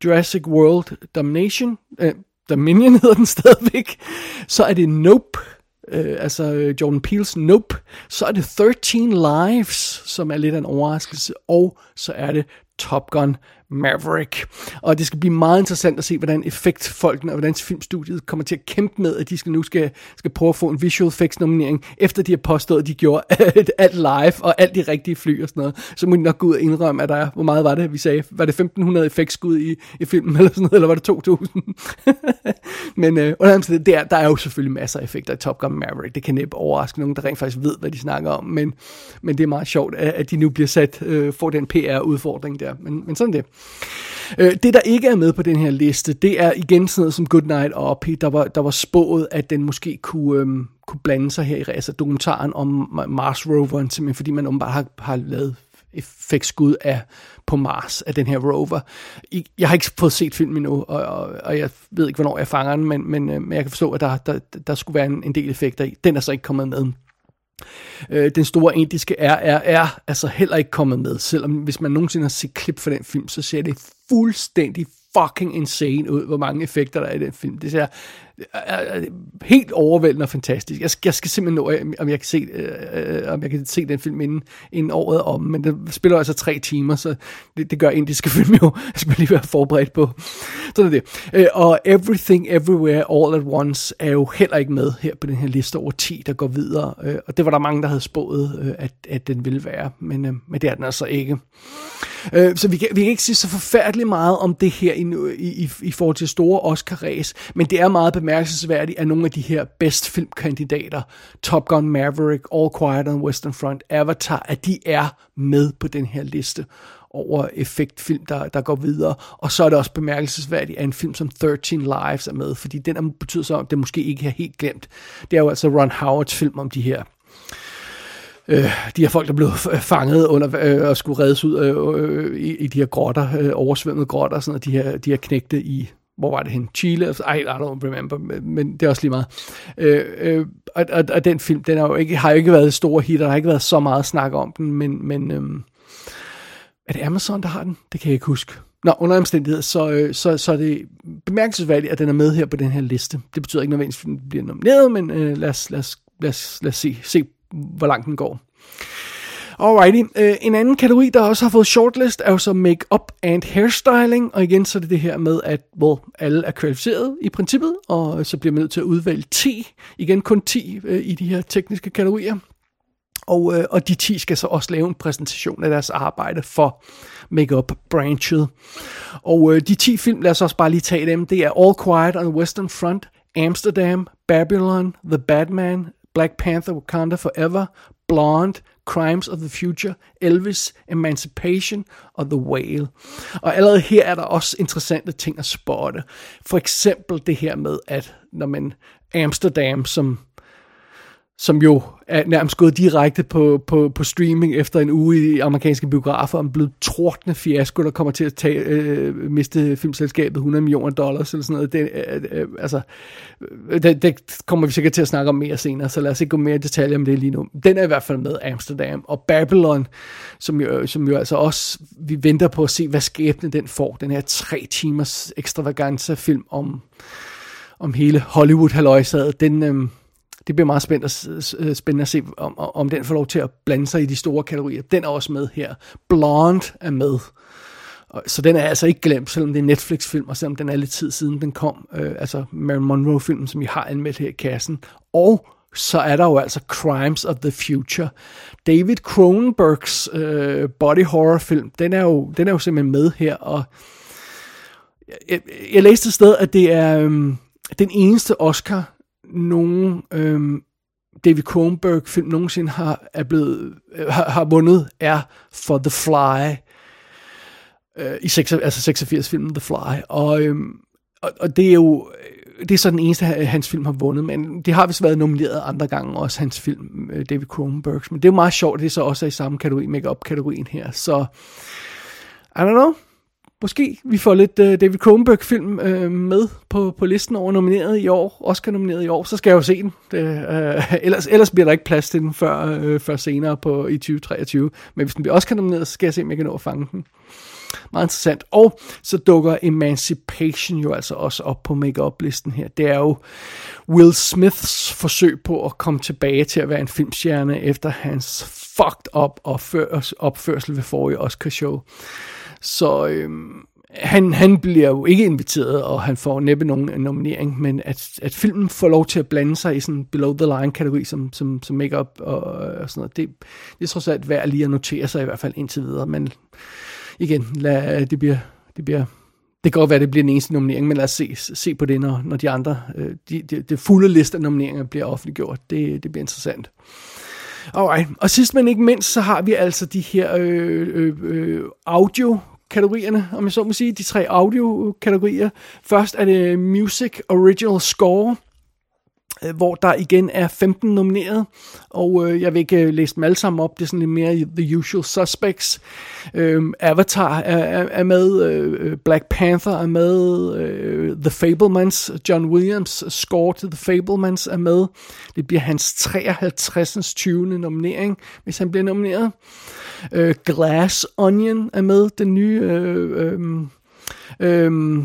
Jurassic World Domination, uh, Dominion hedder den stadigvæk, så er det Nope, øh, altså øh, Jordan Peele's Nope, så er det 13 Lives, som er lidt af en overraskelse, og så er det Top Gun Maverick. Og det skal blive meget interessant at se, hvordan effektfolkene og hvordan filmstudiet kommer til at kæmpe med, at de skal nu skal, skal prøve at få en visual effects nominering, efter de har påstået, at de gjorde alt live og alt de rigtige fly og sådan noget. Så må de nok gå ud og indrømme, at der er, hvor meget var det, vi sagde? Var det 1500 effektskud i, i filmen eller sådan noget, eller var det 2000? Men øh, der, der er jo selvfølgelig masser af effekter i Top Gun Maverick. Det kan næppe overraske nogen, der rent faktisk ved, hvad de snakker om. Men, men det er meget sjovt, at, at de nu bliver sat, øh, får den PR-udfordring der. Men, men sådan det. Øh, det, der ikke er med på den her liste, det er igen sådan noget som Goodnight og der var, der var spået, at den måske kunne, øhm, kunne blande sig her i altså dokumentaren om Mars roveren, simpelthen fordi man åbenbart har, har lavet effektskud af på Mars af den her rover. Jeg har ikke fået set filmen endnu, og, og, og jeg ved ikke, hvornår jeg fanger den, men, men, øh, men jeg kan forstå, at der, der, der skulle være en, en del effekter i. Den er så ikke kommet med. Øh, den store indiske RRR er altså heller ikke kommet med, selvom hvis man nogensinde har set klip for den film, så ser det fuldstændig fucking insane ud, hvor mange effekter der er i den film. Det ser er helt overvældende og fantastisk. Jeg skal, jeg skal simpelthen nå, om jeg kan se, øh, øh, om jeg kan se den film inden, inden året om, men det spiller altså tre timer, så det, det gør indiske film jo. Jeg skal lige være forberedt på. Sådan er det. Øh, og Everything Everywhere All at Once er jo heller ikke med her på den her liste over 10, der går videre. Øh, og det var der mange, der havde spået, øh, at, at den ville være, men, øh, men det er den altså ikke. Øh, så vi kan, vi kan ikke sige så forfærdeligt meget om det her i, i, i, i forhold til store Oscar-ræs, men det er meget bemærkelsesværdigt, at nogle af de her best filmkandidater, Top Gun Maverick, All Quiet on Western Front, Avatar, at de er med på den her liste. over effektfilm, der, der går videre. Og så er det også bemærkelsesværdigt, at en film som 13 Lives er med, fordi den er, betyder så, at det måske ikke er helt glemt. Det er jo altså Ron Howards film om de her øh, de her folk, der blev fanget under øh, og skulle reddes ud øh, øh, i, i de her grotter, øh, oversvømmede grotter, og sådan noget, de her, de her knægte i, hvor var det hen? Chile? I, I don't remember, men det er også lige meget. Øh, øh, og, og, og den film, den er jo ikke, har jo ikke været stor hit, og der har ikke været så meget snak om den, men, men øh, er det Amazon, der har den? Det kan jeg ikke huske. Nå, under omstændighed, så, øh, så, så er det bemærkelsesværdigt, at den er med her på den her liste. Det betyder ikke nødvendigvis, at den bliver nomineret, men øh, lad, os, lad, os, lad, os, lad os se, se, hvor langt den går. Alrighty. Øh, en anden kategori, der også har fået shortlist, er jo så make-up and hairstyling. Og igen så er det det her med, at hvor alle er kvalificeret i princippet, og så bliver man nødt til at udvælge 10. Igen kun 10 øh, i de her tekniske kategorier. Og, øh, og de 10 skal så også lave en præsentation af deres arbejde for make-up branchet. Og de 10 film, lad os også bare lige tage dem. Det er All Quiet on the Western Front, Amsterdam, Babylon, The Batman, Black Panther Wakanda Forever, Blonde, Crimes of the Future, Elvis, Emancipation og The Whale. Og allerede her er der også interessante ting at spotte. For eksempel det her med, at når man Amsterdam, som som jo er nærmest gået direkte på, på, på streaming efter en uge i amerikanske biografer, om blevet trådende fiasko, der kommer til at tage, øh, miste filmselskabet 100 millioner dollars eller sådan noget. Det, øh, øh, altså, øh, det, det kommer vi sikkert til at snakke om mere senere, så lad os ikke gå mere i detaljer om det lige nu. Den er i hvert fald med Amsterdam, og Babylon, som jo, som jo altså også, vi venter på at se, hvad skæbne den får, den her tre timers ekstravaganza film om, om hele Hollywood-halløjsaget, den... Øh, det bliver meget spændende at, øh, spændende at se, om, om den får lov til at blande sig i de store kategorier. Den er også med her. Blonde er med. Så den er altså ikke glemt, selvom det er Netflix-film, og selvom den er lidt tid siden den kom. Øh, altså Marilyn Monroe-filmen, som vi har anmeldt her i kassen. Og så er der jo altså Crimes of the Future. David Cronenbergs øh, body horror film, den er, jo, den er jo simpelthen med her, og jeg, jeg læste et sted, at det er øhm, den eneste Oscar, nogen øhm, David Cronenberg film nogensinde har, er blevet, øh, har, har vundet, er for The Fly. Øh, I 6, altså 86 filmen The Fly. Og, øhm, og, og det er jo øh, det er så den eneste, hans film har vundet, men det har vist været nomineret andre gange, også hans film, øh, David Cronenbergs. Men det er jo meget sjovt, at det så også er i samme kategori, make-up-kategorien her. Så, I don't know måske vi får lidt uh, David Cronenberg-film uh, med på, på listen over nomineret i år, Oscar nomineret i år, så skal jeg jo se den. Det, uh, ellers, ellers bliver der ikke plads til den før, uh, før senere på, i 2023. Men hvis den bliver Oscar nomineret, så skal jeg se, om jeg kan nå at fange den. Meget interessant. Og så dukker Emancipation jo altså også op på make-up-listen her. Det er jo Will Smiths forsøg på at komme tilbage til at være en filmstjerne efter hans fucked up opførsel ved forrige Oscar-show. Så øhm, han, han bliver jo ikke inviteret, og han får næppe nogen nominering, men at, at filmen får lov til at blande sig i sådan below the line kategori som, som, som make-up og, og sådan noget, det, det er trods alt værd lige at notere sig i hvert fald indtil videre, men igen, lad, det bliver, det bliver det kan godt være, at det bliver den eneste nominering, men lad os se, se på det, når, når de andre, øh, de, de, de fulde liste af nomineringer bliver offentliggjort. Det, det bliver interessant. Alright. Og sidst men ikke mindst, så har vi altså de her øh, øh, øh audio kategorierne, om jeg så må sige, de tre audio-kategorier. Først er det Music Original Score, øh, hvor der igen er 15 nomineret, og øh, jeg vil ikke øh, læse dem alle sammen op, det er sådan lidt mere The Usual Suspects. Øh, Avatar er, er, er med, øh, Black Panther er med, øh, The Fablemans, John Williams score til The Fablemans er med. Det bliver hans 53. 20. nominering, hvis han bliver nomineret. Øh, Glass Onion er med, den nye... Øh, øh, øh,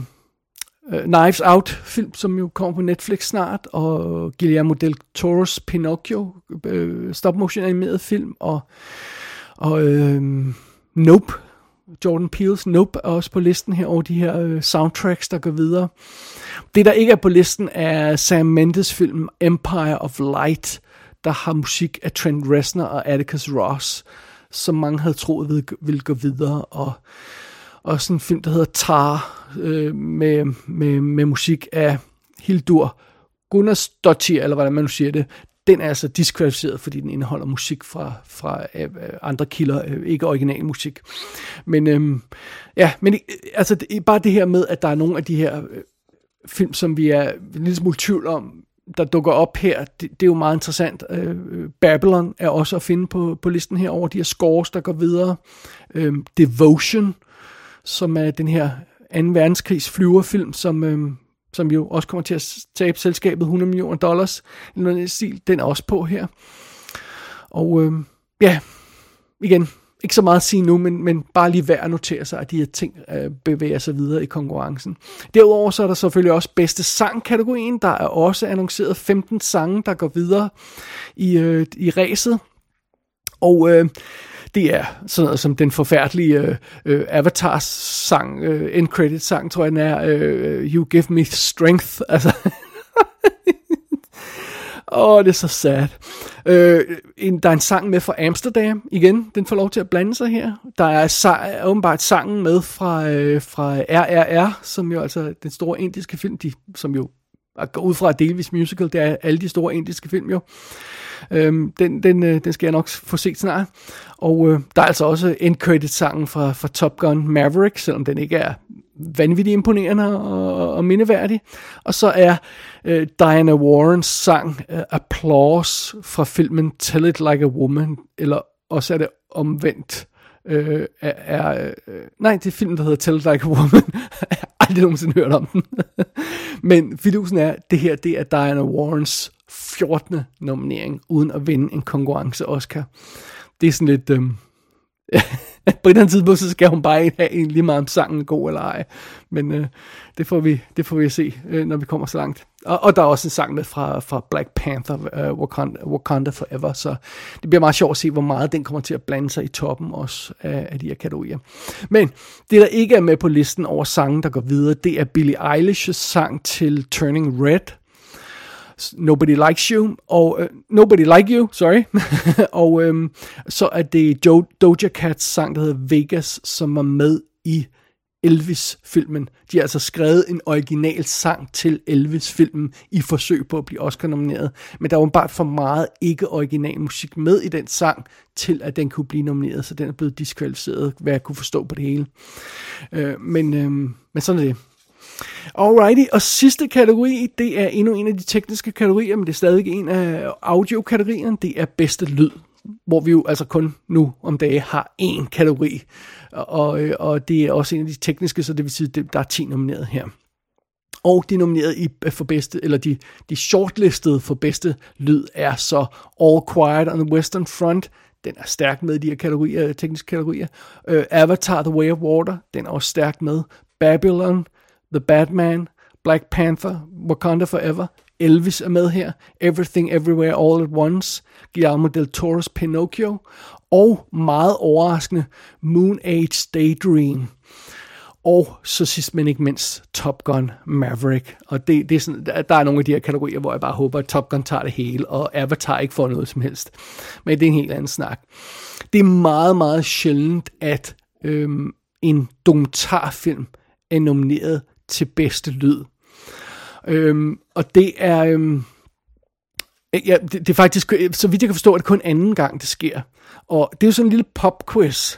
Uh, Knives Out film, som jo kommer på Netflix snart, og Guillermo del Toro's Pinocchio, øh, uh, stop motion animeret film, og, og uh, Nope, Jordan Peele's Nope er også på listen her over de her uh, soundtracks, der går videre. Det, der ikke er på listen, er Sam Mendes film Empire of Light, der har musik af Trent Reznor og Atticus Ross som mange havde troet ville, ville gå videre, og, og sådan en film, der hedder Tar, øh, med, med, med musik af Hildur Gunnarsdottir, eller hvordan man nu siger det, den er altså diskvalificeret, fordi den indeholder musik fra, fra øh, andre kilder, øh, ikke original musik. Men øh, ja, men øh, altså det, bare det her med, at der er nogle af de her øh, film, som vi er en lille smule tvivl om, der dukker op her, det, det er jo meget interessant. Øh, øh Babylon er også at finde på, på listen her over de her scores, der går videre. Øh, Devotion, som er den her 2. verdenskrigs flyverfilm, som, øh, som jo også kommer til at tabe selskabet 100 millioner dollars. Noget stil, den er også på her. Og øh, ja, igen, ikke så meget at sige nu, men, men bare lige værd at notere sig, at de her ting øh, bevæger sig videre i konkurrencen. Derudover så er der selvfølgelig også bedste sang-kategorien. Der er også annonceret 15 sange, der går videre i, øh, i ræset. Og øh, det er sådan noget som den forfærdelige øh, øh, Avatars sang, øh, end credit sang, tror jeg den er, øh, øh, You Give Me Strength. Altså, Åh, det er så sad. Øh, en, der er en sang med fra Amsterdam, igen, den får lov til at blande sig her. Der er sa- åbenbart sangen med fra, øh, fra RRR, som jo altså den store indiske film, de, som jo går ud fra delvis musical, det er alle de store indiske film jo. Øhm, den, den, øh, den skal jeg nok få set snart. Og øh, der er altså også en credit sangen fra, fra Top Gun Maverick, selvom den ikke er vanvittigt imponerende og, og mindeværdig. Og så er øh, Diana Warrens sang øh, Applause fra filmen Tell It Like a Woman, eller også er det omvendt. Øh, er, er, øh, nej, det er filmen, der hedder Tell It Like a Woman. jeg har aldrig nogensinde hørt om den. Men fidusen er, det her det er Diana Warrens 14. nominering, uden at vinde en konkurrence Oscar. Det er sådan lidt... Øh, på et eller andet tidspunkt, så skal hun bare have en lige meget om sangen er god eller ej. Men øh, det, får vi, det får vi se, øh, når vi kommer så langt. Og, og der er også en sang med fra, fra Black Panther, uh, Wakanda, Wakanda Forever, så det bliver meget sjovt at se, hvor meget den kommer til at blande sig i toppen også af, af de her kategorier. Men det, der ikke er med på listen over sange, der går videre, det er Billie Eilish's sang til Turning Red, Nobody Likes You, og uh, Nobody Like You, sorry. og um, så er det jo, Doja Cats sang, der hedder Vegas, som var med i Elvis-filmen. De har altså skrevet en original sang til Elvis-filmen i forsøg på at blive Oscar-nomineret. Men der var bare for meget ikke-original musik med i den sang, til at den kunne blive nomineret, så den er blevet diskvalificeret, hvad jeg kunne forstå på det hele. Uh, men, uh, men sådan er det. Alrighty, og sidste kategori, det er endnu en af de tekniske kategorier, men det er stadig en af audio-kategorierne, det er bedste lyd, hvor vi jo altså kun nu om dage har én kategori, og, og det er også en af de tekniske, så det vil sige, at der er 10 nomineret her. Og de nomineret i, for bedste, eller de, de shortlistede for bedste lyd er så All Quiet on the Western Front, den er stærkt med i de her kategorier, tekniske kategorier. Uh, Avatar The Way of Water, den er også stærkt med. Babylon, The Batman, Black Panther, Wakanda Forever, Elvis er med her, Everything Everywhere All at Once, Guillermo del Toro's Pinocchio, og meget overraskende Moon Age Daydream. Og så sidst men ikke mindst Top Gun Maverick. Og det, det er sådan, der er nogle af de her kategorier, hvor jeg bare håber, at Top Gun tager det hele, og Avatar ikke får noget som helst. Men det er en helt anden snak. Det er meget, meget sjældent, at øhm, en dokumentarfilm er nomineret til bedste lyd. Øhm, og det er... Øhm, ja, det, det er faktisk, så vidt jeg kan forstå, at det kun anden gang, det sker. Og det er jo sådan en lille pop-quiz.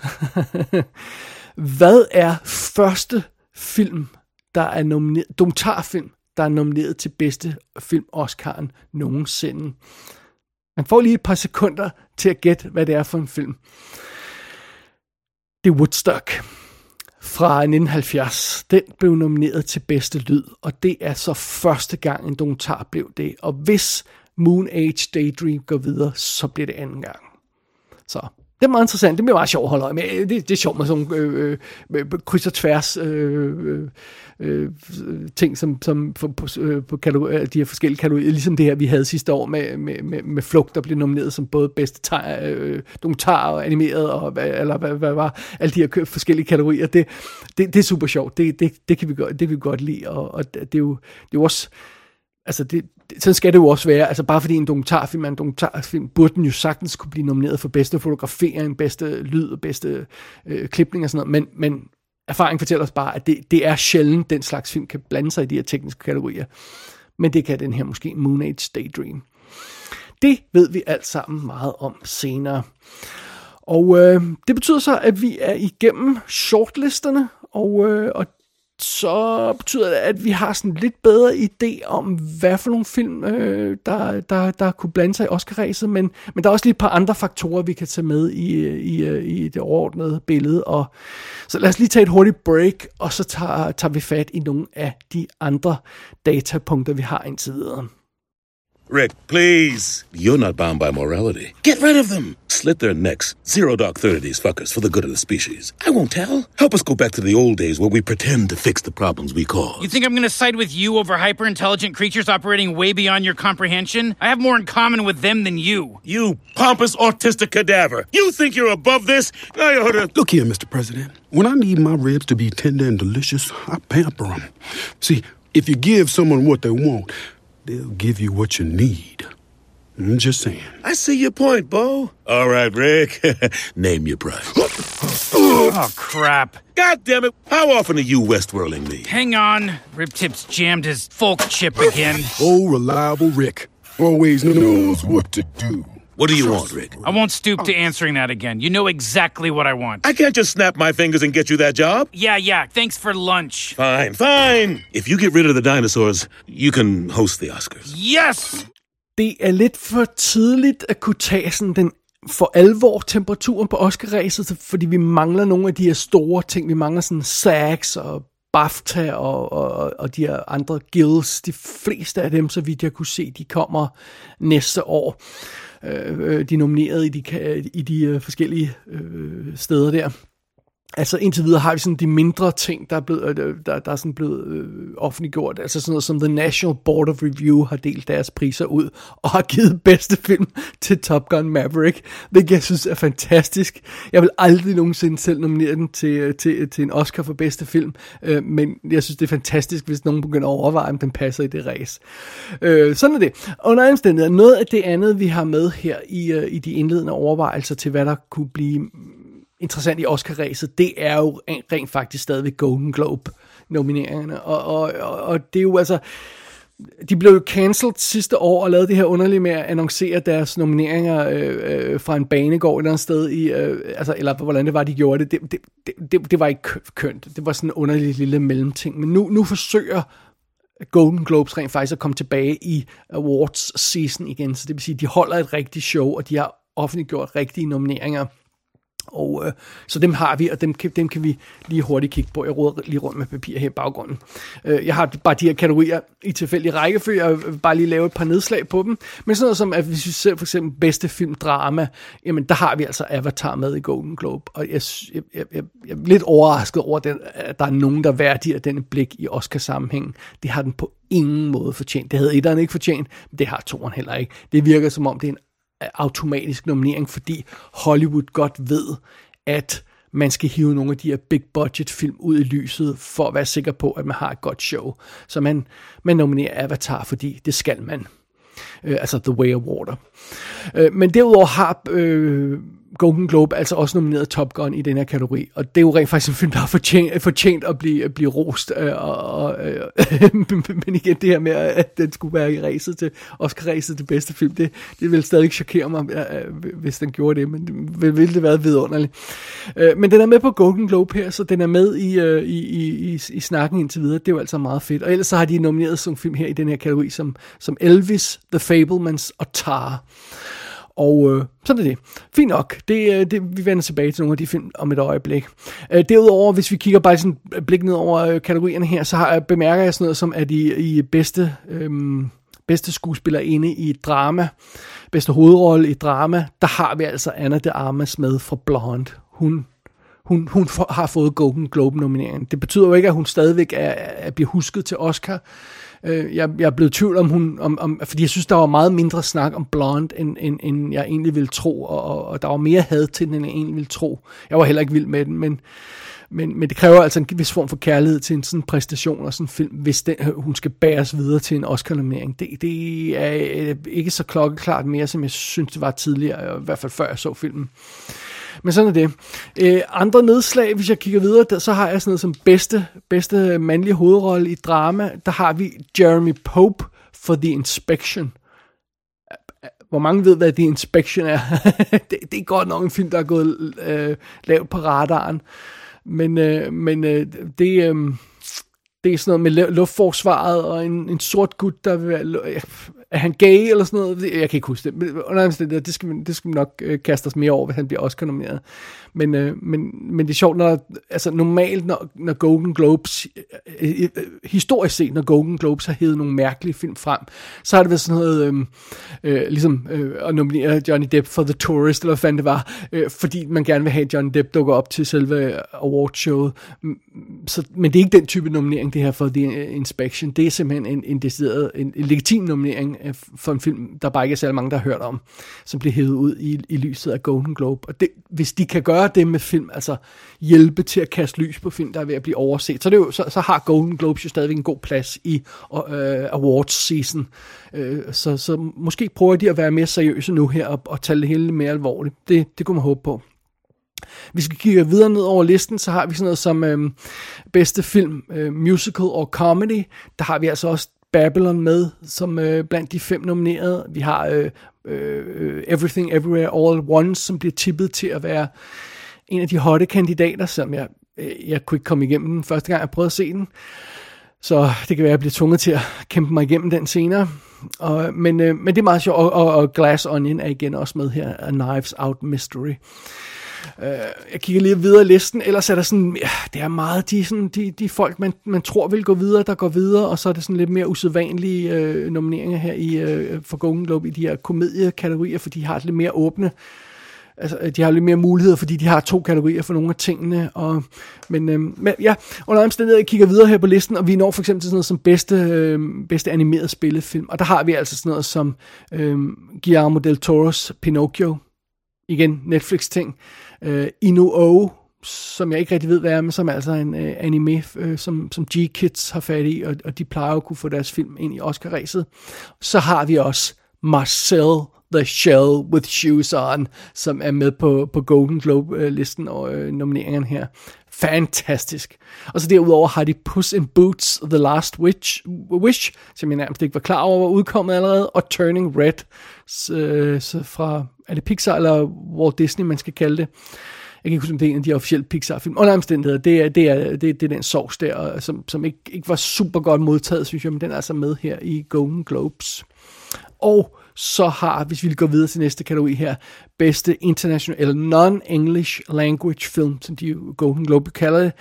Hvad er første film, der er nomineret, dokumentarfilm, der er nomineret til bedste film Oscar'en nogensinde? Man får lige et par sekunder til at gætte, hvad det er for en film. Det er Woodstock fra 1970. Den blev nomineret til bedste lyd, og det er så første gang en dokumentar blev det. Og hvis Moon Age Daydream går videre, så bliver det anden gang. Så det er meget interessant. Det bliver meget sjovt at holde øje med. Det, det er sjovt med sådan øh, øh, kryds og tværs øh, øh, øh, ting, som, som på, på, øh, på kalorier, øh, de her forskellige kategorier. Ligesom det her, vi havde sidste år med, med, med, med Flugt, der blev nomineret som både bedste teg, øh, dokumentar og animeret, og hvad, eller hvad, hvad var alle de her forskellige kategorier. Det, det, det er super sjovt. Det, det, det, kan vi godt, det kan vi godt lide, og, og det, er jo, det er jo også altså det, det, sådan skal det jo også være. Altså bare fordi en dokumentarfilm er en dokumentarfilm, burde den jo sagtens kunne blive nomineret for bedste fotografering, bedste lyd og bedste øh, klipning og sådan noget. Men, men erfaring fortæller os bare, at det, det er sjældent, den slags film kan blande sig i de her tekniske kategorier. Men det kan den her måske Moon Age Daydream. Det ved vi alt sammen meget om senere. Og øh, det betyder så, at vi er igennem shortlisterne, og, øh, og så betyder det, at vi har sådan lidt bedre idé om, hvad for nogle film, øh, der, der, der kunne blande sig i Oscar-ræset, men, men der er også lige et par andre faktorer, vi kan tage med i, i, øh, i det overordnede billede. Og, så lad os lige tage et hurtigt break, og så tager, tager vi fat i nogle af de andre datapunkter, vi har indtil videre. Rick, please. You're not bound by morality. Get rid of them. Slit their necks. Zero dark thirty these fuckers for the good of the species. I won't tell. Help us go back to the old days where we pretend to fix the problems we cause. You think I'm gonna side with you over hyper intelligent creatures operating way beyond your comprehension? I have more in common with them than you. You pompous autistic cadaver. You think you're above this? I ought to. Look here, Mr. President. When I need my ribs to be tender and delicious, I pamper them. See, if you give someone what they want, they'll give you what you need. I'm just saying. I see your point, Bo. All right, Rick. Name your price. Oh, crap. God damn it. How often are you Westworlding me? Hang on. Rip Tip's jammed his folk chip again. Oh, reliable Rick. Always knows what to do. What do you want, Rick? I won't stoop to answering that again. You know exactly what I want. I can't just snap my fingers and get you that job. Yeah, yeah. Thanks for lunch. Fine, fine. If you get rid of the dinosaurs, you can host the Oscars. Yes! Det er lidt for tidligt at kunne tage sådan den for alvor temperaturen på Oscar-ræset, fordi vi mangler nogle af de her store ting. Vi mangler sådan SAGs og BAFTA og, og, og de her andre guilds. De fleste af dem, så vidt jeg kunne se, de kommer næste år. Øh, øh, de nominerede i de, i de øh, forskellige øh, steder der. Altså indtil videre har vi sådan de mindre ting, der er, blevet, øh, der, der er sådan blevet øh, offentliggjort. Altså sådan noget som The National Board of Review har delt deres priser ud og har givet bedste film til Top Gun Maverick. Det jeg synes er fantastisk. Jeg vil aldrig nogensinde selv nominere den til, øh, til, øh, til en Oscar for bedste film, øh, men jeg synes det er fantastisk, hvis nogen begynder at overveje, om den passer i det race. Øh, sådan er det. Under anden omstændigheder, noget af det andet, vi har med her i, øh, i de indledende overvejelser til, hvad der kunne blive interessant i Oscar-ræset, det er jo rent, faktisk stadigvæk Golden Globe-nomineringerne. Og, og, og, og det er jo altså... De blev jo cancelled sidste år og lavede det her underligt med at annoncere deres nomineringer øh, øh, fra en banegård et eller andet sted i, øh, altså, eller hvordan det var, de gjorde det. Det, det, det, det var ikke kønt. Det var sådan en underlig lille mellemting. Men nu, nu forsøger Golden Globes rent faktisk at komme tilbage i awards season igen. Så det vil sige, at de holder et rigtigt show, og de har offentliggjort rigtige nomineringer. Og øh, så dem har vi, og dem, kan- dem kan vi lige hurtigt kigge på. Jeg råder lige rundt med papir her i baggrunden. Øh, jeg har bare de her kategorier i tilfældig rækkefølge, og jeg vil bare lige lave et par nedslag på dem. Men sådan noget som, at hvis vi ser for eksempel bedste film drama, jamen der har vi altså Avatar med i Golden Globe. Og jeg, jeg, jeg, jeg, jeg er lidt overrasket over, den, at der er nogen, der værdier den blik i Oscar-sammenhæng. Det har den på ingen måde fortjent. Det havde etteren ikke fortjent, men det har toren heller ikke. Det virker som om, det er en automatisk nominering, fordi Hollywood godt ved, at man skal hive nogle af de her big budget film ud i lyset, for at være sikker på, at man har et godt show. Så man, man nominerer Avatar, fordi det skal man. Øh, altså The Way of Water. Øh, men derudover har øh, Golden Globe altså også nomineret Top Gun i den her kategori, og det er jo rent faktisk en film, der har fortjent, fortjent at blive, at blive rost, øh, og, og, øh, men igen det her med, at den skulle være i ræset til, Oscar-ræset til bedste film, det, det ville stadig chokere mig, øh, øh, hvis den gjorde det, men det ville, det være vidunderligt. Øh, men den er med på Golden Globe her, så den er med i, øh, i, i, i, i snakken indtil videre, det er jo altså meget fedt, og ellers så har de nomineret sådan en film her i den her kategori, som, som Elvis, The Fablemans og Tar. Og øh, sådan er det. Fint nok. Det, øh, det, vi vender tilbage til nogle af de film om et øjeblik. Øh, derudover, hvis vi kigger bare sådan et blik ned over øh, kategorierne her, så har, øh, bemærker jeg sådan noget som, at i, i bedste, øh, bedste skuespiller inde i et drama, bedste hovedrolle i et drama, der har vi altså Anna de Armas med fra Blonde. Hun hun, hun for, har fået Golden Globe-nomineringen. Det betyder jo ikke, at hun stadigvæk er, er bliver husket til Oscar. Øh, jeg, jeg er blevet tvivl om hun, om, om, fordi jeg synes, der var meget mindre snak om Blonde, end, end, end jeg egentlig ville tro, og, og, og der var mere had til den, end jeg egentlig ville tro. Jeg var heller ikke vild med den, men, men, men det kræver altså en vis form for kærlighed til en sådan præstation og sådan en film, hvis den, hun skal bæres videre til en Oscar-nominering. Det, det er øh, ikke så klokkeklart mere, som jeg synes, det var tidligere, i hvert fald før jeg så filmen. Men sådan er det. Øh, andre nedslag, hvis jeg kigger videre, der, så har jeg sådan noget som bedste, bedste mandlige hovedrolle i drama. Der har vi Jeremy Pope for The Inspection. hvor mange ved, hvad The Inspection er. det, det er godt nok en film, der er gået øh, lavt på radaren. Men, øh, men øh, det, øh, det er sådan noget med luftforsvaret og en, en sort gut, der vil være... Er han gay eller sådan noget? Jeg kan ikke huske det. Men under det, det skal, det skal vi nok øh, kaste os mere over, hvis han bliver Oscar-nomineret. Men, øh, men, men det er sjovt, når, altså normalt, når, når Golden Globes, øh, øh, øh historisk set, når Golden Globes har hævet nogle mærkelige film frem, så har det været sådan noget, øh, øh, ligesom øh, at nominere Johnny Depp for The Tourist, eller hvad fanden det var, øh, fordi man gerne vil have, at Johnny Depp dukker op til selve øh, awardshowet. Så, men det er ikke den type nominering, det her for The Inspection. Det er simpelthen en, en decideret, en, en legitim nominering øh, for en film, der bare ikke er særlig mange, der har hørt om, som bliver hævet ud i, i lyset af Golden Globe. Og det, hvis de kan gøre det med film, altså hjælpe til at kaste lys på film, der er ved at blive overset, så, det jo, så, så har Golden Globes jo stadigvæk en god plads i uh, awards season. Uh, så, så måske prøver de at være mere seriøse nu her og, og tage det hele mere alvorligt. Det, det kunne man håbe på. Hvis vi kigger videre ned over listen, så har vi sådan noget som øh, bedste film, øh, musical og comedy. Der har vi altså også Babylon med, som øh, blandt de fem nominerede. Vi har øh, øh, Everything Everywhere All at Once, som bliver tippet til at være en af de hotte kandidater, som jeg, øh, jeg kunne ikke komme igennem den første gang, jeg prøvede at se den. Så det kan være, at jeg bliver tvunget til at kæmpe mig igennem den senere. Og, men, øh, men det er meget sjovt, og, og, og Glass Onion er igen også med her, A Knives Out Mystery. Øh, jeg kigger lige videre i listen, ellers er der sådan, ja, det er meget de, sådan, de, de folk, man, man tror vil gå videre, der går videre, og så er det sådan lidt mere usædvanlige øh, nomineringer her i, øh, for Golden Globe i de her komediekategorier, for de har lidt mere åbne altså, øh, de har lidt mere muligheder, fordi de har to kategorier for nogle af tingene. Og, men, øh, men ja, under omstændigheder, jeg kigger videre her på listen, og vi når for eksempel til sådan noget som bedste, øh, bedste animeret spillefilm. Og der har vi altså sådan noget som øh, Guillermo del Toros Pinocchio, igen Netflix-ting. Øh, Inu O, som jeg ikke rigtig ved, hvad er, men som er altså en øh, anime, øh, som, som G-Kids har fat i, og, og de plejer at kunne få deres film ind i Oscar-ræset. Så har vi også Marcel The Shell with Shoes On, som er med på, på Golden Globe-listen og øh, nomineringen her. Fantastisk. Og så derudover har de Puss in Boots, The Last Witch, Wish, som jeg nærmest ikke var klar over var udkommet allerede, og Turning Red, så, øh, så fra, er det Pixar eller Walt Disney, man skal kalde det. Jeg kan ikke huske, om det er en af de officielle Pixar-film. Under omstændigheder, det er, det er, det, er, det er den sovs der, som, som ikke, ikke var super godt modtaget, synes jeg, men den er altså med her i Golden Globes. Og så har, hvis vi går videre til næste kategori her, bedste international eller non-English language film, som de Golden Globe kalder det.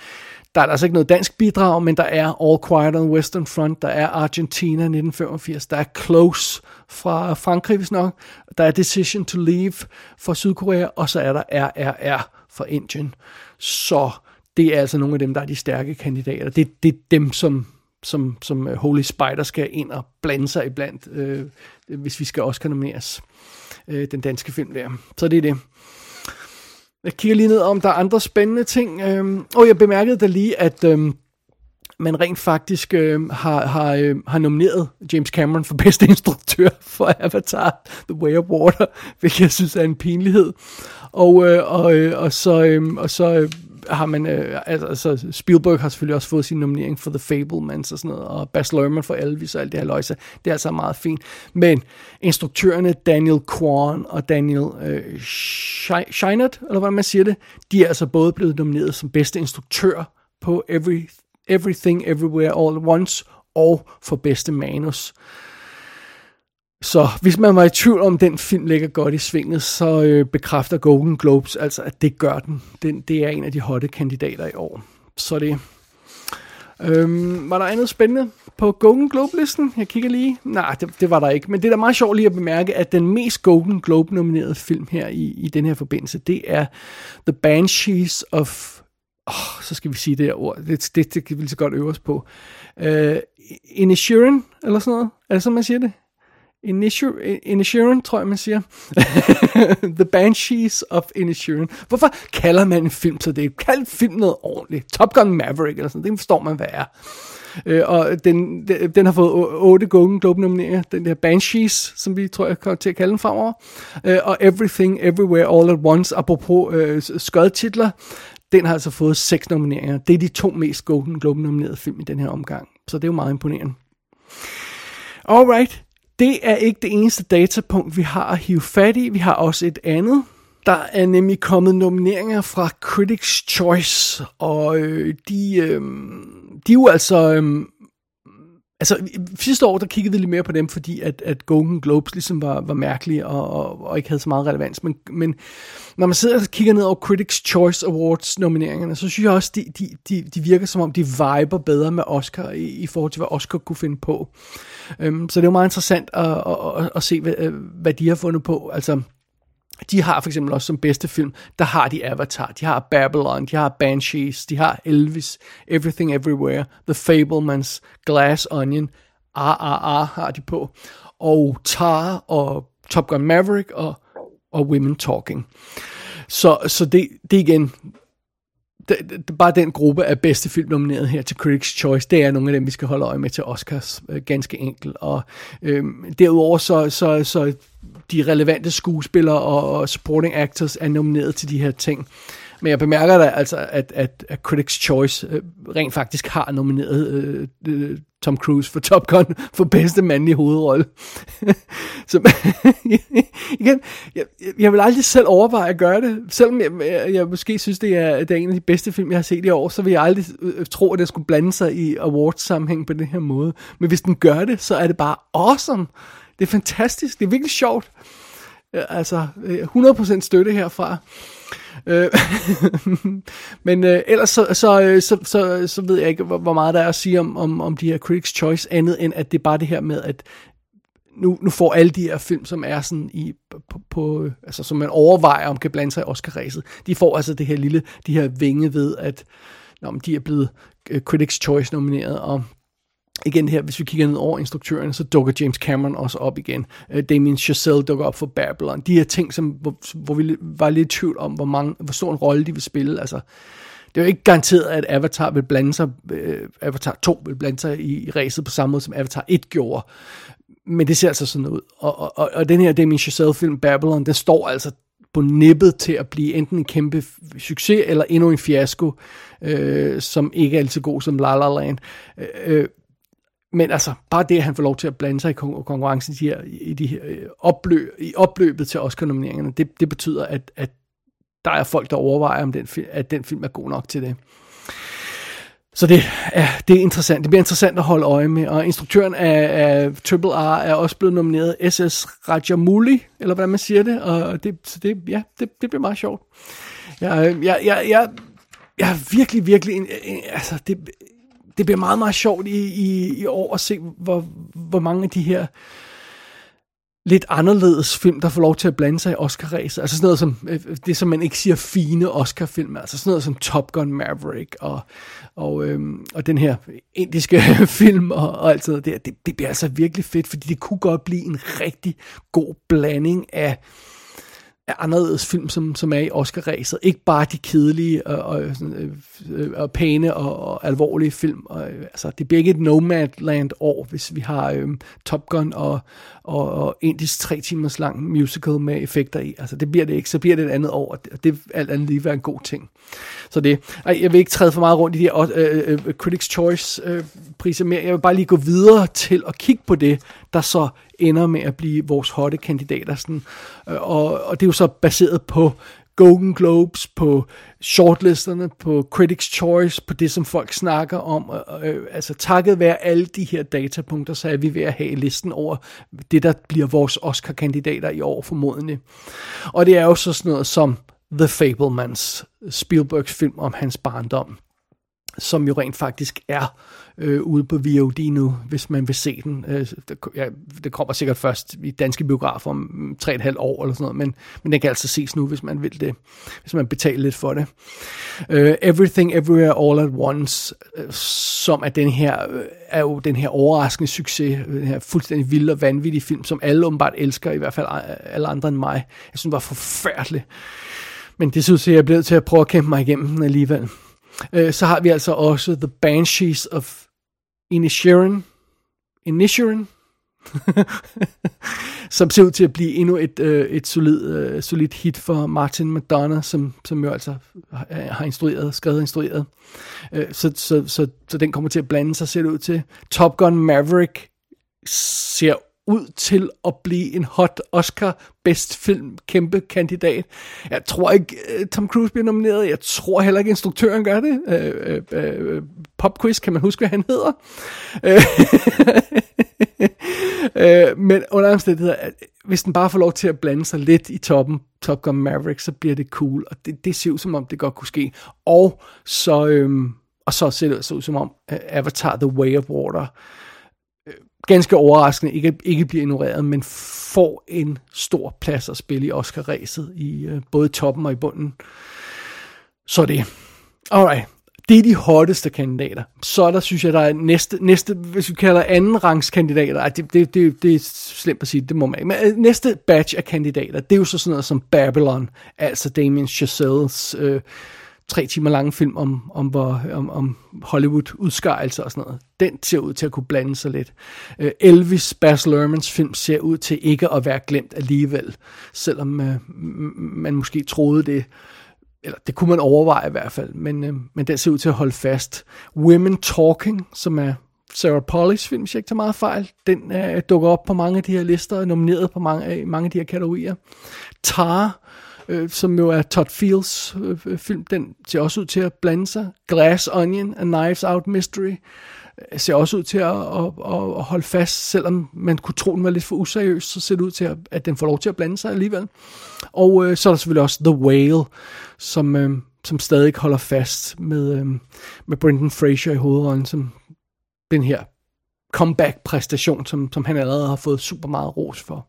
Der er altså ikke noget dansk bidrag, men der er All Quiet on the Western Front, der er Argentina 1985, der er Close fra Frankrig, hvis nok, der er Decision to Leave fra Sydkorea, og så er der RRR fra Indien. Så det er altså nogle af dem, der er de stærke kandidater. Det, det er dem, som som, som øh, Holy Spider skal ind og blande sig iblandt, øh, hvis vi skal også nomineres øh, den danske film der. Så det er det. Jeg kigger lige ned om der er andre spændende ting. Øh, og jeg bemærkede da lige, at øh, man rent faktisk øh, har, har, øh, har nomineret James Cameron for bedste instruktør for Avatar The Way of Water, hvilket jeg synes er en pinlighed. Og, øh, og, øh, og så, øh, og så øh, har man, øh, altså Spielberg har selvfølgelig også fået sin nominering for The Fablemans og sådan noget, og Baz Luhrmann for Elvis og alt det her løjse. Det er altså meget fint. Men instruktørerne Daniel Kwan og Daniel øh, Scheinert, eller hvad man siger det, de er altså både blevet nomineret som bedste instruktør på Every, Everything Everywhere All at Once og for bedste manus. Så hvis man var i tvivl om, den film ligger godt i svinget, så øh, bekræfter Golden Globes altså, at det gør den. den. Det er en af de hotte kandidater i år. Så det. Øhm, var der andet spændende på Golden Globe-listen? Jeg kigger lige. Nej, det, det var der ikke. Men det er da meget sjovt lige at bemærke, at den mest Golden Globe-nominerede film her i, i den her forbindelse, det er The Banshees of... Oh, så skal vi sige det her ord. Det, det, det kan vi lige så godt øve os på. Uh, Inisherin, eller sådan noget. Er det sådan, man siger det? Inisherin, tror jeg, man siger. The Banshees of Inisherin. Hvorfor kalder man en film så det? Kald film noget ordentligt. Top Gun Maverick eller sådan Det forstår man, hvad er. Øh, og den, den har fået otte Golden Globe nomineringer. Den der Banshees, som vi tror jeg kommer til at kalde den fremover. Øh, og Everything Everywhere All at Once, apropos øh, skødtitler, den har altså fået seks nomineringer. Det er de to mest Golden Globe nominerede film i den her omgang. Så det er jo meget imponerende. Alright, det er ikke det eneste datapunkt, vi har at hive fat i. Vi har også et andet. Der er nemlig kommet nomineringer fra Critics' Choice, og øh, de, øh, de er jo altså... Øh, Altså, sidste år, der kiggede vi lidt mere på dem, fordi at, at Golden Globes ligesom var, var mærkelige og, og, og ikke havde så meget relevans. Men, men når man sidder og kigger ned over Critics' Choice Awards nomineringerne, så synes jeg også, de, de, de, de virker som om, de viber bedre med Oscar i, i forhold til, hvad Oscar kunne finde på. Øhm, så det er jo meget interessant at, at, at, at se, hvad, øh, hvad de har fundet på. Altså, de har for eksempel også som bedste film, der har de Avatar, de har Babylon, de har Banshees, de har Elvis, Everything Everywhere, The Fablemans, Glass Onion, RRR har de på, og Tar og Top Gun Maverick og, og Women Talking. Så, så det, det igen, det, det, bare den gruppe af bedste film nomineret her til Critics' Choice, det er nogle af dem, vi skal holde øje med til Oscars, øh, ganske enkelt. Og øh, derudover så, så, så de relevante skuespillere og, og supporting actors er nomineret til de her ting. Men jeg bemærker da altså, at, at, at Critics' Choice øh, rent faktisk har nomineret øh, øh, Tom Cruise for Top Gun for bedste mandlige hovedrolle. Så igen, jeg, jeg vil aldrig selv overveje at gøre det. Selvom jeg, jeg, jeg måske synes, det er, det er en af de bedste film, jeg har set i år, så vil jeg aldrig øh, tro, at det skulle blande sig i awards-sammenhæng på den her måde. Men hvis den gør det, så er det bare awesome. Det er fantastisk. Det er virkelig sjovt. Øh, altså, øh, 100% støtte herfra. Øh, men øh, ellers så, så, øh, så, så, så ved jeg ikke, hvor meget der er at sige om, om, om de her Critics' Choice, andet end at det er bare det her med, at nu, nu får alle de her film, som er sådan i, på, på altså som man overvejer, om kan blande sig i Oscar-ræset, de får altså det her lille, de her vinge ved, at når de er blevet Critics' Choice nomineret, og igen her, hvis vi kigger ned over instruktøren, så dukker James Cameron også op igen. Uh, Damien Chazelle dukker op for Babylon. De her ting, som, hvor, hvor vi var lidt i tvivl om, hvor, mange, hvor stor en rolle de vil spille. Altså, det er jo ikke garanteret, at Avatar vil blande sig, uh, Avatar 2 vil blande sig i, i racet på samme måde, som Avatar 1 gjorde. Men det ser altså sådan ud. Og, og, og, og den her Damien Chazelle-film, Babylon, den står altså på nippet til at blive enten en kæmpe succes, eller endnu en fiasko, øh, som ikke er altid god som La La Land. Øh, øh men altså, bare det, at han får lov til at blande sig i konkurrencen i de her, øh, i, de her opløb, i opløbet til Oscar-nomineringerne, det, det betyder, at, at der er folk, der overvejer, om den, at den film er god nok til det. Så det er, det er interessant. Det bliver interessant at holde øje med. Og instruktøren af, af Triple R er også blevet nomineret SS Rajamouli, eller hvordan man siger det. Og det, så det, ja, det, det bliver meget sjovt. Jeg, øh, jeg, jeg, jeg, jeg er virkelig, virkelig... Altså, det, det bliver meget, meget sjovt i, i, i år at se, hvor, hvor mange af de her lidt anderledes film, der får lov til at blande sig i Oscar-ræset. Altså sådan noget som, øh, det som man ikke siger fine Oscar-film, altså sådan noget som Top Gun Maverick og, og, øhm, og den her indiske film og, og alt sådan noget der. Det, det bliver altså virkelig fedt, fordi det kunne godt blive en rigtig god blanding af af anderledes film, som, som er i Oscar-ræset. Ikke bare de kedelige og, og, og, øh, øh, og pæne og, og alvorlige film. Og, øh, altså, det bliver ikke et Nomadland-år, hvis vi har øhm, Top Gun og, og, og indisk tre timers lang musical med effekter i. Altså, det bliver det ikke. Så bliver det et andet år, og det, er alt andet lige være en god ting. Så det, ej, jeg vil ikke træde for meget rundt i de her uh, uh, Critics' Choice uh, priser mere. Jeg vil bare lige gå videre til at kigge på det, der så ender med at blive vores hotte kandidater. Sådan. Og, og det er jo så baseret på Golden Globes, på shortlisterne, på Critics' Choice, på det, som folk snakker om. Øh, altså takket være alle de her datapunkter, så er vi ved at have listen over det, der bliver vores Oscar-kandidater i år formodentlig. Og det er jo så sådan noget som The Fablemans, Spielbergs film om hans barndom, som jo rent faktisk er øh, ude på VOD nu, hvis man vil se den. Øh, det, ja, det kommer sikkert først i danske biografer om mm, 3,5 år eller sådan noget, men, men den kan altså ses nu, hvis man vil det, hvis man betaler lidt for det. Øh, Everything Everywhere All at Once, øh, som er den her, øh, er jo den her overraskende succes, øh, den her fuldstændig vilde og vanvittige film, som alle åbenbart elsker, i hvert fald alle andre end mig. Jeg synes, den var forfærdelig. Men det synes jeg, jeg er blevet til at prøve at kæmpe mig igennem alligevel. Øh, så har vi altså også The Banshees of Inisherin, Inisherin, som ser ud til at blive endnu et, øh, et solid, øh, solid hit for Martin McDonough, som, som jo altså har instrueret, skrevet og instrueret. Øh, så, så, så, så den kommer til at blande sig, ser det ud til. Top Gun Maverick ser ud til at blive en hot Oscar bedst film kæmpe kandidat. Jeg tror ikke øh, Tom Cruise bliver nomineret. Jeg tror heller ikke instruktøren gør det. Øh, øh, øh Popquiz, Pop quiz, kan man huske hvad han hedder? Øh, øh, men under omstændigheder, øh, hvis den bare får lov til at blande sig lidt i toppen, Top Gun Maverick, så bliver det cool. Og det, det ser ud som om, det godt kunne ske. Og så, øh, og så ser det så ud som om, Avatar The Way of Water ganske overraskende ikke, ikke bliver ignoreret, men får en stor plads at spille i Oscar-ræset, i øh, både toppen og i bunden. Så det. Alright. Det er de hotteste kandidater. Så er der, synes jeg, der er næste, næste hvis vi kalder anden rangs kandidater, det, det, det, det er slemt at sige, det må man ikke. Men øh, næste batch af kandidater, det er jo så sådan noget som Babylon, altså Damien Chazelles øh, tre timer lange film om, om, hvor, om, om Hollywood-udskejelser og sådan noget. Den ser ud til at kunne blande sig lidt. Øh, Elvis Baz Luhrmanns film ser ud til ikke at være glemt alligevel, selvom øh, man måske troede det eller det kunne man overveje i hvert fald, men, øh, men den ser ud til at holde fast. Women Talking, som er Sarah Pollys film, hvis jeg ikke tager meget fejl, den øh, dukker op på mange af de her lister, og nomineret på mange, øh, mange af de her kategorier. Tar, øh, som jo er Todd Fields øh, øh, film, den ser også ud til at blande sig. Glass Onion, A Knives Out Mystery, øh, ser også ud til at, at, at, at holde fast, selvom man kunne tro, den var lidt for useriøs, så ser det ud til, at, at den får lov til at blande sig alligevel. Og øh, så er der selvfølgelig også The Whale, som, øh, som stadig holder fast med, øh, med Brendan Fraser i hovedrollen, som den her comeback-præstation, som, som han allerede har fået super meget ros for.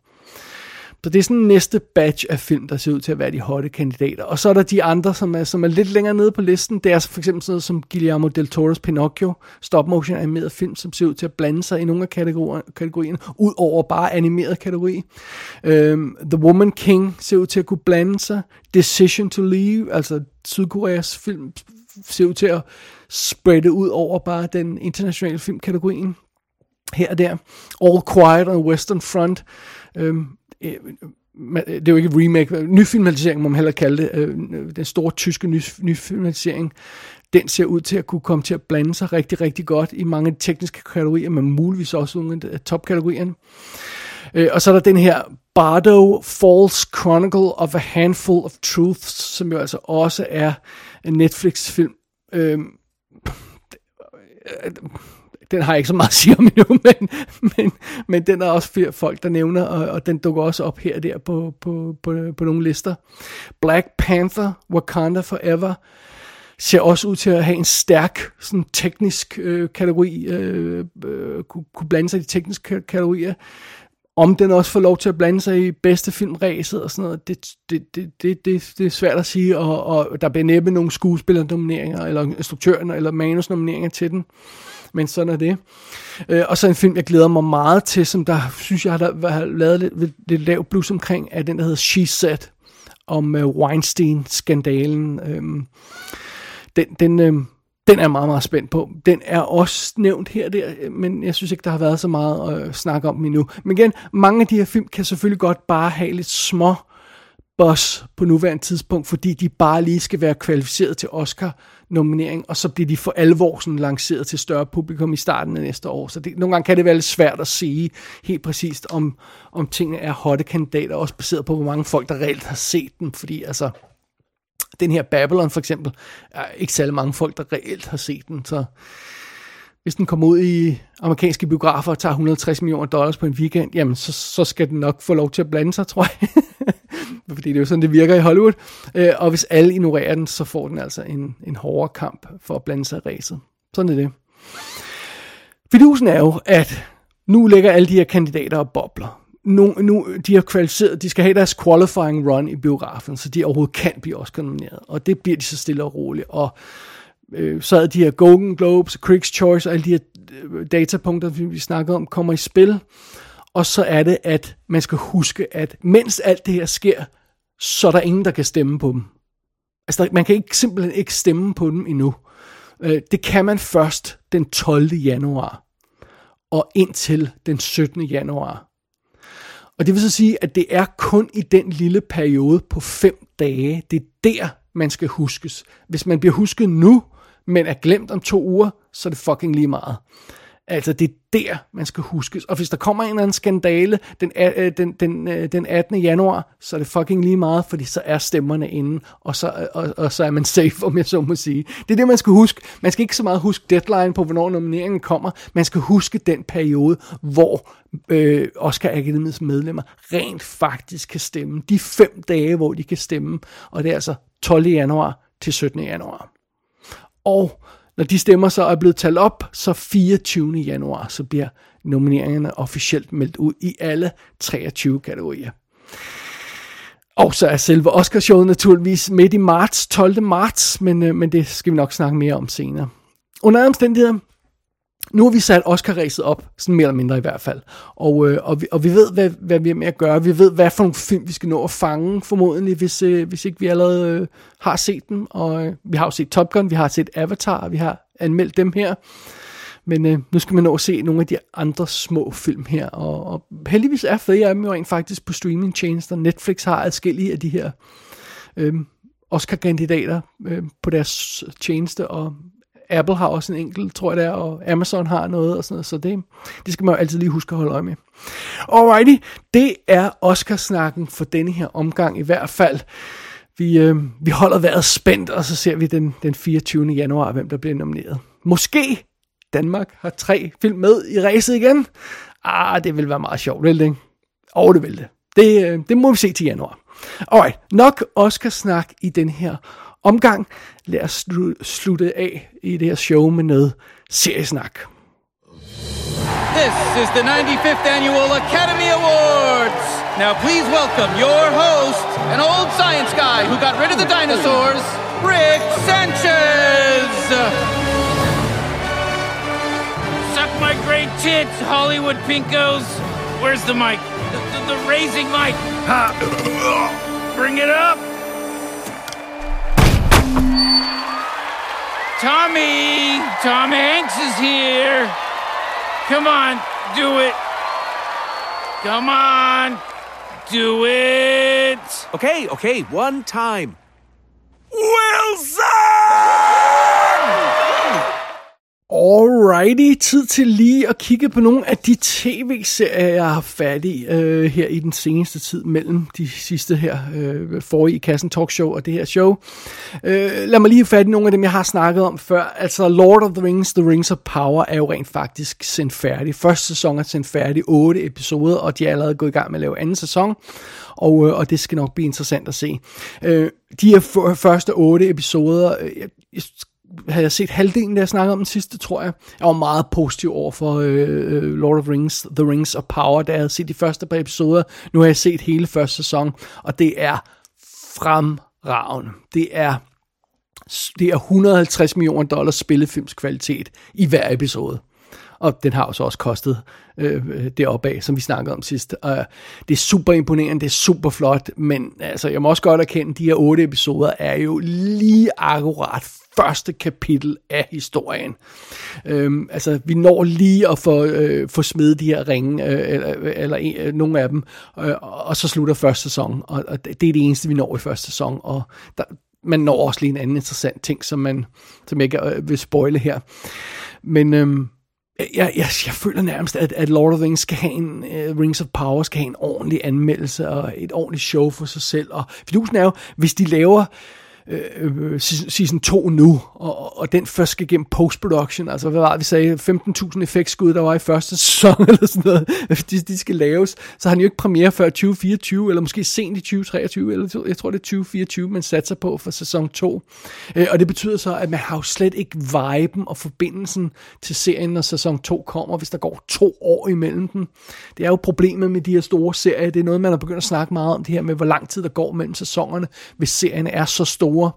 Så det er sådan næste batch af film, der ser ud til at være de hotte kandidater. Og så er der de andre, som er, som er lidt længere nede på listen. Det er for eksempel sådan noget som Guillermo del Toro's Pinocchio, stop motion animeret film, som ser ud til at blande sig i nogle af kategorierne, ud over bare animeret kategori. Um, The Woman King ser ud til at kunne blande sig. Decision to Leave, altså Sydkoreas film, ser ud til at sprede ud over bare den internationale filmkategorien her og der. All Quiet on the Western Front. øhm, Øh, øh, det er jo ikke remake, nyfilmatisering må man heller kalde det, øh, den store tyske ny, nyfilmatisering, den ser ud til at kunne komme til at blande sig rigtig, rigtig godt i mange tekniske kategorier, men muligvis også nogle af topkategorierne. Og så er der den her Bardo False Chronicle of a Handful of Truths, som jo altså også er en Netflix-film. Øhm, den har jeg ikke så meget at sige om endnu, men, men, men den er også flere folk, der nævner, og, og den dukker også op her og der på, på, på, på nogle lister. Black Panther, Wakanda Forever, ser også ud til at have en stærk sådan teknisk øh, kategori, øh, øh, kunne, kunne blande sig i de tekniske kategorier. Om den også får lov til at blande sig i bedste filmræset og sådan noget, det, det, det, det, det, det er svært at sige, og, og der bliver næppe nogle skuespillernomineringer, eller instruktøren, eller manusnomineringer til den men sådan er det. Øh, og så en film, jeg glæder mig meget til, som der synes jeg har, har lavet lidt, lidt lav blus omkring, er den, der hedder She Said, om øh, Weinstein-skandalen. Øh, den, den, øh, den er jeg meget, meget spændt på. Den er også nævnt her der, øh, men jeg synes ikke, der har været så meget at øh, snakke om endnu. Men igen, mange af de her film kan selvfølgelig godt bare have lidt små boss på nuværende tidspunkt, fordi de bare lige skal være kvalificeret til Oscar nominering, og så bliver de for alvor sådan lanceret til større publikum i starten af næste år. Så det, nogle gange kan det være lidt svært at sige helt præcist, om, om tingene er hotte kandidater, også baseret på, hvor mange folk, der reelt har set dem, fordi altså, den her Babylon for eksempel, er ikke særlig mange folk, der reelt har set den, så hvis den kommer ud i amerikanske biografer og tager 160 millioner dollars på en weekend, jamen så, så skal den nok få lov til at blande sig, tror jeg. fordi det er jo sådan, det virker i Hollywood. Øh, og hvis alle ignorerer den, så får den altså en, en hårdere kamp for at blande sig i ræset. Sådan er det. Fidusen er jo, at nu ligger alle de her kandidater og bobler. Nu, nu, de har kvalificeret, de skal have deres qualifying run i biografen, så de overhovedet kan blive også nomineret. Og det bliver de så stille og roligt. Og øh, så er de her Golden Globes, Critics' Choice og alle de her øh, datapunkter, vi snakker om, kommer i spil. Og så er det, at man skal huske, at mens alt det her sker, så er der ingen, der kan stemme på dem. Altså, man kan ikke, simpelthen ikke stemme på dem endnu. Øh, det kan man først den 12. januar, og indtil den 17. januar. Og det vil så sige, at det er kun i den lille periode på fem dage, det er der, man skal huskes. Hvis man bliver husket nu, men er glemt om to uger, så er det fucking lige meget. Altså, det er der, man skal huskes. Og hvis der kommer en eller anden skandale den, øh, den, den, øh, den 18. januar, så er det fucking lige meget, fordi så er stemmerne inde, og så, øh, og, og så er man safe, om jeg så må sige. Det er det, man skal huske. Man skal ikke så meget huske deadline på, hvornår nomineringen kommer. Man skal huske den periode, hvor øh, Oscar Akademiets medlemmer rent faktisk kan stemme. De fem dage, hvor de kan stemme. Og det er altså 12. januar til 17. januar. Og når de stemmer så er blevet talt op, så 24. januar, så bliver nomineringerne officielt meldt ud i alle 23 kategorier. Og så er selve Oscarshowet naturligvis midt i marts, 12. marts, men, øh, men det skal vi nok snakke mere om senere. Under omstændigheder, nu har vi sat Oscar-ræset op, sådan mere eller mindre i hvert fald. Og, øh, og, vi, og vi ved, hvad, hvad vi er med at gøre. Vi ved, hvad for nogle film vi skal nå at fange, formodentlig, hvis, øh, hvis ikke vi allerede øh, har set dem. Og øh, vi har jo set Top Gun, vi har set Avatar, vi har anmeldt dem her. Men øh, nu skal man nå at se nogle af de andre små film her. Og, og heldigvis er flere af dem jo rent faktisk på streamingtjenester. Netflix har adskillige af de her øh, Oscar-kandidater øh, på deres tjeneste, og Apple har også en enkelt, tror jeg det er, og Amazon har noget og sådan noget, så det, det skal man jo altid lige huske at holde øje med. Alrighty, det er Oscarsnakken for denne her omgang i hvert fald. Vi, øh, vi holder vejret spændt, og så ser vi den, den 24. januar, hvem der bliver nomineret. Måske Danmark har tre film med i racet igen. Ah, det vil være meget sjovt, vil det? Og det vil det. Det, øh, det må vi se til januar. Alright, nok Oscarsnak i den her omgang. Lad os slutte af i det her show med noget seriesnak. This is the 95th Annual Academy Awards. Now please welcome your host, an old science guy who got rid of the dinosaurs, Rick Sanchez. Suck my great tits, Hollywood pinkos. Where's the mic? The, the, the raising mic. Ha. Bring it up. Tommy! Tom Hanks is here! Come on, do it! Come on! Do it! Okay, okay, one time. Alrighty, tid til lige at kigge på nogle af de tv-serier, jeg har fat i øh, her i den seneste tid mellem de sidste her øh, forrige Kassen Talkshow og det her show. Øh, lad mig lige have fat i nogle af dem, jeg har snakket om før. Altså Lord of the Rings, The Rings of Power er jo rent faktisk sendt færdig. Første sæson er sendt færdig, otte episoder, og de er allerede gået i gang med at lave anden sæson. Og, øh, og det skal nok blive interessant at se. Øh, de her første otte episoder, øh, jeg havde jeg set halvdelen, da jeg snakkede om den sidste, tror jeg. Jeg var meget positiv over for øh, øh, Lord of Rings, The Rings of Power, da jeg havde set de første par episoder. Nu har jeg set hele første sæson, og det er fremragende. Det er, det er 150 millioner dollars spillefilmskvalitet i hver episode. Og den har jo så også kostet øh, øh, deroppe af, som vi snakkede om sidst. Og det er super imponerende, det er super flot, men altså, jeg må også godt erkende, at de her otte episoder er jo lige akkurat første kapitel af historien. Øhm, altså, vi når lige at få, øh, få smidt de her ringe, øh, eller, eller øh, nogle af dem, øh, og så slutter første sæson, og, og det er det eneste, vi når i første sæson, og der, man når også lige en anden interessant ting, som, man, som jeg ikke øh, vil spoile her. Men Øh, jeg, jeg, jeg føler nærmest, at, at Lord of the Rings skal have en, uh, Rings of Power skal have en ordentlig anmeldelse og et ordentligt show for sig selv. Og fidusen er jo, hvis de laver Øh, øh, season 2 nu, og, og den først skal igennem post-production, altså hvad var det, vi sagde, 15.000 effektskud, der var i første sæson, eller sådan noget, de, de skal laves, så har han jo ikke premiere før 2024, eller måske sent i 2023, eller jeg tror det er 2024, man satser på for sæson 2. Øh, og det betyder så, at man har jo slet ikke viben og forbindelsen til serien, når sæson 2 kommer, hvis der går to år imellem den. Det er jo problemet med de her store serier, det er noget, man har begyndt at snakke meget om, det her med, hvor lang tid der går mellem sæsonerne, hvis serien er så store store.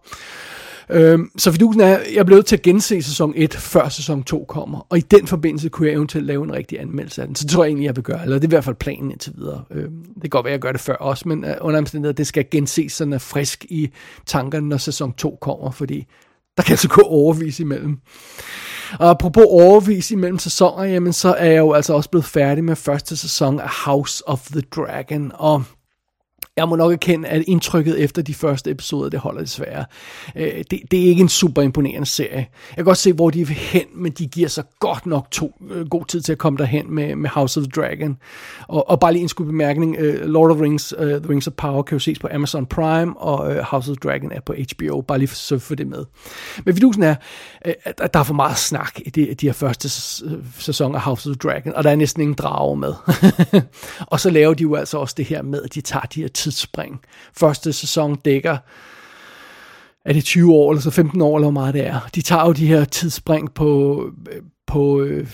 Øhm, så fidusen er, jeg blev nødt til at gense sæson 1, før sæson 2 kommer. Og i den forbindelse kunne jeg eventuelt lave en rigtig anmeldelse af den. Så det tror jeg egentlig, jeg vil gøre. Eller det er i hvert fald planen indtil videre. Øhm, det kan godt være, at jeg gør det før også, men uh, under omstændigheder, det skal genses sådan er frisk i tankerne, når sæson 2 kommer, fordi der kan altså gå overvis imellem. Og apropos overvis imellem sæsoner, jamen så er jeg jo altså også blevet færdig med første sæson af House of the Dragon, og jeg må nok erkende, at indtrykket efter de første episoder, det holder desværre. Øh, det, det er ikke en super imponerende serie. Jeg kan godt se, hvor de vil hen, men de giver sig godt nok to, øh, god tid til at komme derhen med, med House of the Dragon. Og, og bare lige en skud bemærkning, øh, Lord of the Rings, øh, The Rings of Power kan jo ses på Amazon Prime, og øh, House of the Dragon er på HBO, bare lige for, så for det med. Men vidusen er, øh, at der er for meget snak i de, de her første sæson af House of the Dragon, og der er næsten ingen drager med. og så laver de jo altså også det her med, at de tager de her tidsspring. Første sæson dækker, er det 20 år, eller så 15 år, eller hvor meget det er. De tager jo de her tidsspring på, på øh,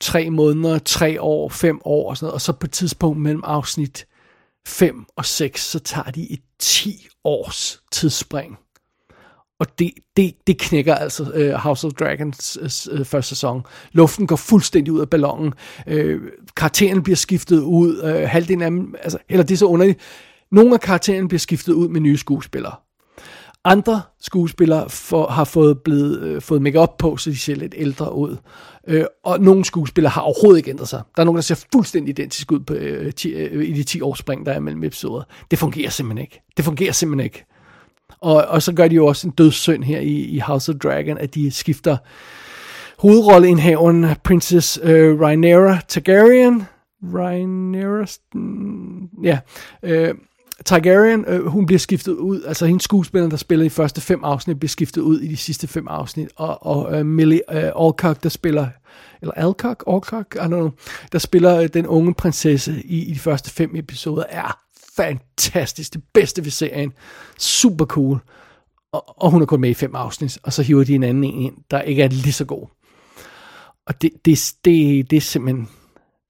tre måneder, tre år, fem år og sådan noget, og så på et tidspunkt mellem afsnit 5 og 6, så tager de et 10 års tidsspring. Og det, det, det knækker altså uh, House of Dragons uh, første sæson. Luften går fuldstændig ud af ballonen. Uh, karakteren bliver skiftet ud. Uh, halvdelen af dem, altså, eller det er så underligt. Nogle af karaktererne bliver skiftet ud med nye skuespillere. Andre skuespillere for, har fået, blevet, øh, fået make på, så de ser lidt ældre ud. Øh, og nogle skuespillere har overhovedet ikke ændret sig. Der er nogen, der ser fuldstændig identisk ud på, øh, ti, øh, i de 10 års spring, der er mellem episoder. Det fungerer simpelthen ikke. Det fungerer simpelthen ikke. Og, og så gør de jo også en dødssynd her i, i House of Dragon, at de skifter hovedrolleindhaveren Princess øh, Rhaenyra Targaryen. Rhaenyra... Mm, ja. Øh, Targaryen, øh, hun bliver skiftet ud, altså hendes skuespiller, der spiller i første fem afsnit, bliver skiftet ud i de sidste fem afsnit, og, og øh, Millie øh, Alcock, der spiller, eller Alcock, Alcock, I don't know, der spiller øh, den unge prinsesse i, i de første fem episoder, er fantastisk, det bedste ved serien, super cool, og, og hun er kun med i fem afsnit, og så hiver de en anden en ind, der ikke er lige så god. Og det, det, det, det er simpelthen,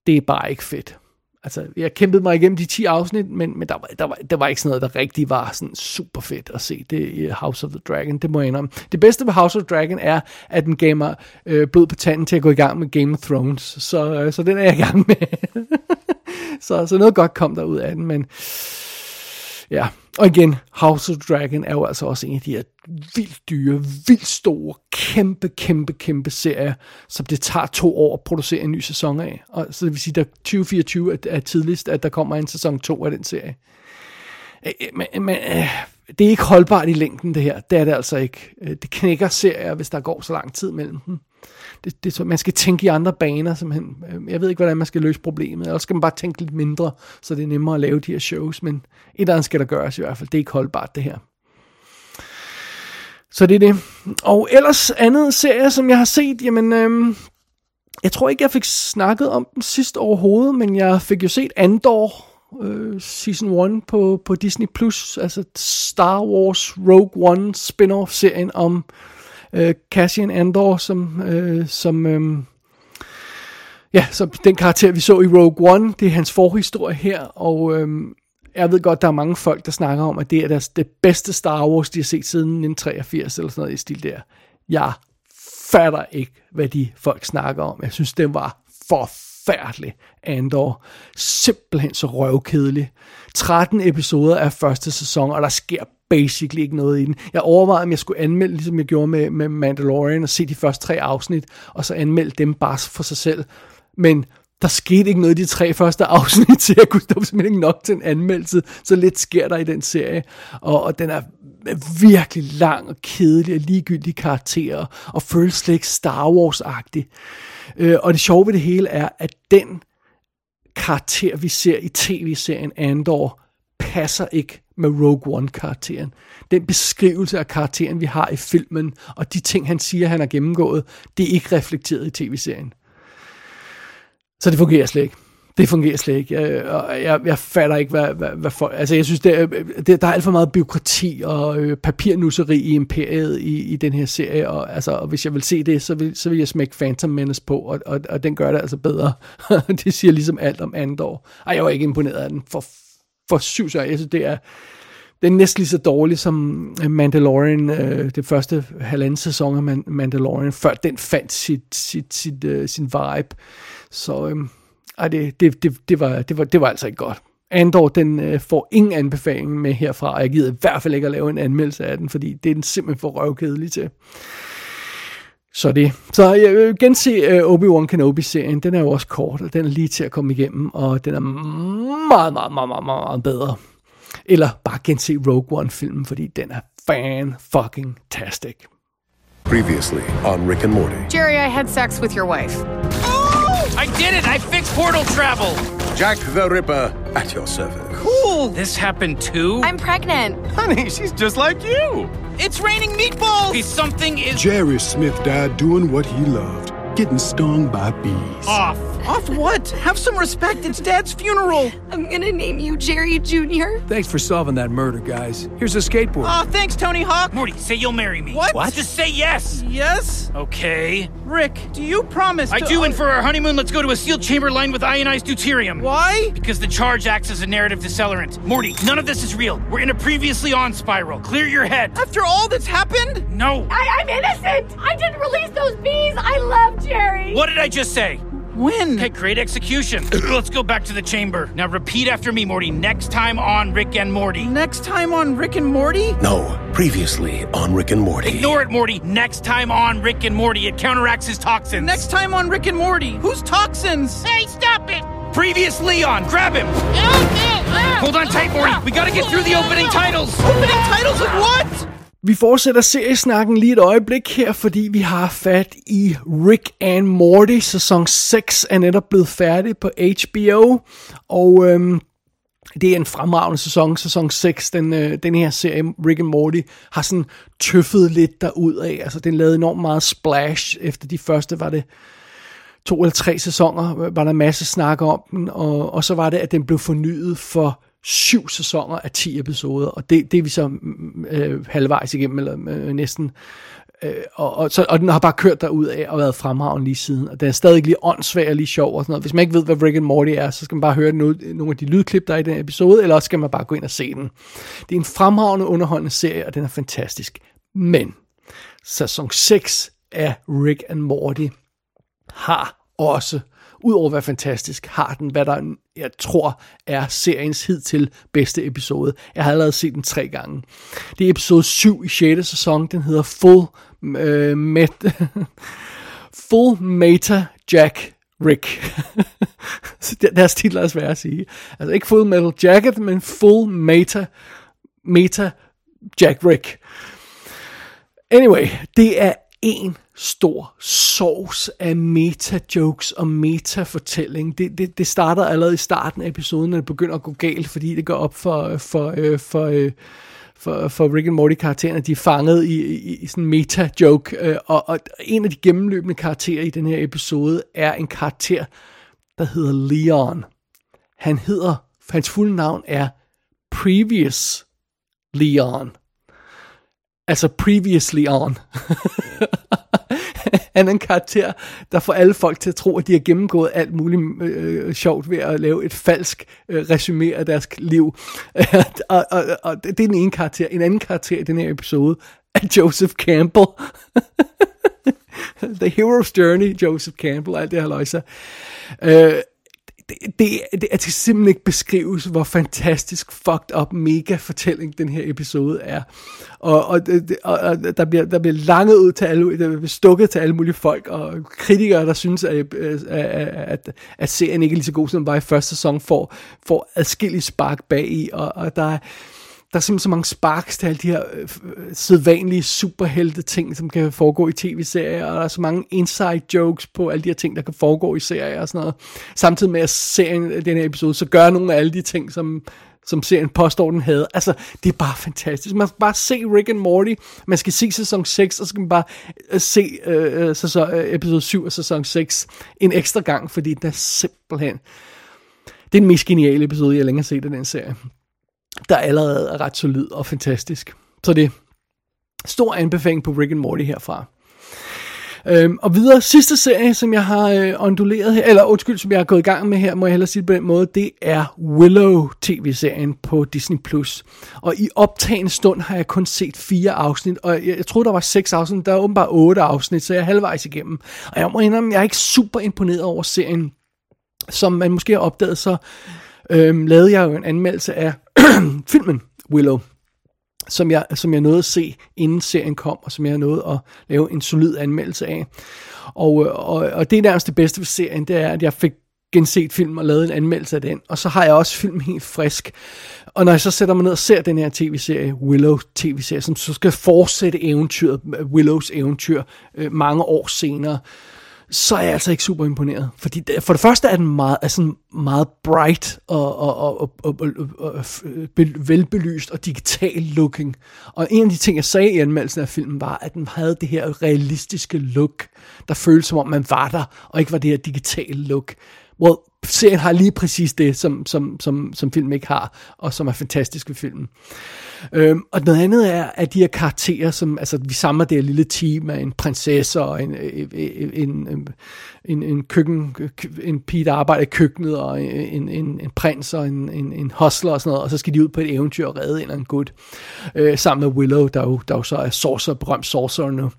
det er bare ikke fedt. Altså, jeg kæmpede mig igennem de 10 afsnit, men, men der, var, der, var, der var ikke sådan noget, der rigtig var sådan super fedt at se det i House of the Dragon, det må jeg indrømme. Det bedste ved House of the Dragon er, at den gav mig øh, blod på tanden til at gå i gang med Game of Thrones, så, øh, så den er jeg i gang med. så, så noget godt kom der ud af den, men Ja, og igen, House of Dragon er jo altså også en af de her vildt dyre, vildt store, kæmpe, kæmpe, kæmpe serier, som det tager to år at producere en ny sæson af. Og så det vil sige, at 2024 er, er tidligst, at der kommer en sæson 2 af den serie. Men, men det er ikke holdbart i længden, det her. Det er det altså ikke. Det knækker serier, hvis der går så lang tid mellem dem det, det, man skal tænke i andre baner, simpelthen. Øhm, jeg ved ikke, hvordan man skal løse problemet, eller skal man bare tænke lidt mindre, så det er nemmere at lave de her shows, men et eller andet skal der gøres i hvert fald. Det er ikke holdbart, det her. Så det er det. Og ellers andet serie, som jeg har set, jamen, øhm, jeg tror ikke, jeg fik snakket om den sidst overhovedet, men jeg fik jo set Andor, øh, Season 1 på, på Disney+, Plus, altså Star Wars Rogue One spin-off-serien om øh, Cassian Andor, som, øh, som øh, ja, som den karakter, vi så i Rogue One, det er hans forhistorie her, og øh, jeg ved godt, der er mange folk, der snakker om, at det er deres, det bedste Star Wars, de har set siden 1983, eller sådan noget i stil der. Jeg fatter ikke, hvad de folk snakker om. Jeg synes, den var forfærdelig, Andor. Simpelthen så røvkedelig. 13 episoder af første sæson, og der sker basically ikke noget i den. Jeg overvejede, om jeg skulle anmelde, ligesom jeg gjorde med, med Mandalorian, og se de første tre afsnit, og så anmelde dem bare for sig selv. Men der skete ikke noget i de tre første afsnit, så jeg kunne stoppe simpelthen ikke nok til en anmeldelse. Så lidt sker der i den serie. Og, og den er virkelig lang og kedelig og ligegyldig karakterer, og føles slet ikke Star Wars-agtig. Øh, og det sjove ved det hele er, at den karakter, vi ser i tv-serien Andor, passer ikke med Rogue One-karakteren. Den beskrivelse af karakteren, vi har i filmen, og de ting, han siger, han har gennemgået, det er ikke reflekteret i tv-serien. Så det fungerer slet ikke. Det fungerer slet ikke. Jeg, jeg, jeg fatter ikke, hvad, hvad, hvad folk... Altså, jeg synes, det det, der er alt for meget byråkrati og øh, papirnusseri i imperiet i, i den her serie, og, altså, og hvis jeg vil se det, så vil, så vil jeg smække Phantom Menace på, og, og, og den gør det altså bedre. det siger ligesom alt om Andor. Ej, jeg var ikke imponeret af den. For for syv så altså, det er, det er næsten lige så dårligt som øh, Mandalorian, øh, det første halvanden sæson af Mandalorian, før den fandt sit, sit, sit, uh, sin vibe. Så øh, ej, det, det, det, det, var, det, var, det var altså ikke godt. Andor, den øh, får ingen anbefaling med herfra, og jeg gider i hvert fald ikke at lave en anmeldelse af den, fordi det er den simpelthen for røvkedelig til. Så det. Så jeg vil gense uh, Obi-Wan Kenobi-serien. Den er jo også kort, og den er lige til at komme igennem, og den er meget, meget, meget, meget, meget bedre. Eller bare gense Rogue One-filmen, fordi den er fan-fucking-tastic. Previously on Rick and Morty. Jerry, I had sex with your wife. I did it! I fixed portal travel! Jack the Ripper at your service. Cool! This happened too? I'm pregnant. Honey, she's just like you. It's raining meatballs! Okay, something is Jerry Smith died doing what he loved, getting stung by bees. off. Off what? Have some respect. It's Dad's funeral. I'm gonna name you Jerry Jr. Thanks for solving that murder, guys. Here's a skateboard. Aw, thanks, Tony Hawk. Morty, say you'll marry me. What? What? Just say yes! Yes? Okay. Rick, do you promise I do, and for our honeymoon, let's go to a sealed chamber lined with ionized deuterium. Why? Because the charge acts as a narrative decelerant. Morty, none of this is real. We're in a previously on spiral. Clear your head. After all that's happened? No. I, I'm innocent! I didn't release those bees! I love Jerry! What did I just say? When? Okay, great execution. Let's go back to the chamber. Now repeat after me, Morty. Next time on Rick and Morty. Next time on Rick and Morty? No, previously on Rick and Morty. Ignore it, Morty. Next time on Rick and Morty, it counteracts his toxins. Next time on Rick and Morty. Whose toxins? Hey, stop it! Previous Leon, grab him! Hold on tight, Morty. We gotta get through the opening titles. Opening titles of what? Vi fortsætter seriesnakken lige et øjeblik her, fordi vi har fat i Rick and Morty. Sæson 6 er netop blevet færdig på HBO, og øhm, det er en fremragende sæson, sæson 6. Den, øh, den her serie, Rick and Morty, har sådan tøffet lidt derud af. Altså, den lavede enormt meget splash. Efter de første var det to eller tre sæsoner, var der masse snak om den, og, og så var det, at den blev fornyet for syv sæsoner af 10 episoder, og det, det er vi så mm, øh, halvvejs igennem, eller øh, næsten. Øh, og, og, så, og den har bare kørt derud af og været fremragende lige siden, og den er stadig lige åndssvag og lige sjov og sådan noget. Hvis man ikke ved, hvad Rick and Morty er, så skal man bare høre nogle, nogle af de lydklip, der er i den episode, eller også skal man bare gå ind og se den. Det er en fremragende, underholdende serie, og den er fantastisk. Men sæson 6 af Rick and Morty har også, udover at være fantastisk, har den, hvad der, jeg tror, er seriens hidtil bedste episode. Jeg har allerede set den tre gange. Det er episode 7 i 6. sæson. Den hedder Full, øh, met, Full Meta Jack Rick. Deres titel er svært at sige. Altså ikke Full Metal Jacket, men Full Meta, Meta Jack Rick. Anyway, det er en stor sovs af meta-jokes og meta-fortælling. Det, det, det starter allerede i starten af episoden, når det begynder at gå galt, fordi det går op for, for, øh, for, øh, for, for Rick and Morty-karaktererne, de er fanget i, i, i sådan en meta-joke. Øh, og, og en af de gennemløbende karakterer i den her episode er en karakter, der hedder Leon. Han hedder, hans fulde navn er Previous Leon. Altså previously on. Han er en karakter, der får alle folk til at tro, at de har gennemgået alt muligt øh, sjovt ved at lave et falsk øh, resume af deres liv. og, og, og det er den ene karakter. En anden karakter i den her episode er Joseph Campbell. The Hero's Journey, Joseph Campbell, alt det her løjser. Øh, det, det, det, det kan simpelthen ikke beskrives, hvor fantastisk fucked up mega fortælling den her episode er. Og, og, og, og der, bliver, der bliver langet ud til alle, der bliver stukket til alle mulige folk, og kritikere, der synes, at, at, at, at serien ikke er lige så god, som den var i første sæson, får, får adskillige spark bag i, og, og der er der er simpelthen så mange sparks til alle de her øh, øh, sædvanlige superhelte ting, som kan foregå i tv-serier, og der er så mange inside jokes på alle de her ting, der kan foregå i serier og sådan noget. Samtidig med at serien, øh, den her episode, så gør nogle af alle de ting, som, som serien påstår, den havde. Altså, det er bare fantastisk. Man skal bare se Rick and Morty, man skal se sæson 6, og så skal man bare øh, se øh, sæson, øh, episode 7 og sæson 6 en ekstra gang, fordi den er simpelthen... Det er den mest geniale episode, jeg længe har set af den serie der allerede er ret solid og fantastisk. Så det er stor anbefaling på Rick and Morty herfra. Øhm, og videre, sidste serie, som jeg har øh, onduleret her, eller undskyld, som jeg har gået i gang med her, må jeg hellere sige det på den måde, det er Willow tv-serien på Disney+. Plus. Og i optagende stund har jeg kun set fire afsnit, og jeg, jeg troede, der var seks afsnit, der er åbenbart otte afsnit, så jeg er halvvejs igennem. Og jeg må indrømme, jeg er ikke super imponeret over serien, som man måske har opdaget, så øhm, lavede jeg jo en anmeldelse af filmen Willow, som jeg, som jeg nåede at se, inden serien kom, og som jeg nåede at lave en solid anmeldelse af. Og, øh, og, og det er nærmest det bedste ved serien, det er, at jeg fik genset film og lavet en anmeldelse af den. Og så har jeg også filmen helt frisk. Og når jeg så sætter mig ned og ser den her tv-serie, Willow tv-serie, som så skal fortsætte eventyret, Willows eventyr, øh, mange år senere, så er jeg altså ikke super imponeret. Fordi det, for det første er den meget, er sådan meget bright og, og, og, og, og, og, og velbelyst og digital looking. Og en af de ting, jeg sagde i anmeldelsen af filmen, var, at den havde det her realistiske look, der føltes som om man var der, og ikke var det her digitale look. Well, serien har lige præcis det, som, som, som, som film ikke har, og som er fantastisk ved filmen. Øhm, og noget andet er, at de her karakterer, som, altså vi samler det her lille team af en prinsesse og en, øh, øh, øh, en, en, en, en køkken, en pige, der arbejder i køkkenet, og en, en, en prins og en, en, en hustler og sådan noget, og så skal de ud på et eventyr og redde en eller anden gut, øh, sammen med Willow, der jo, der jo så er sorcerer, berømt sorcerer nu.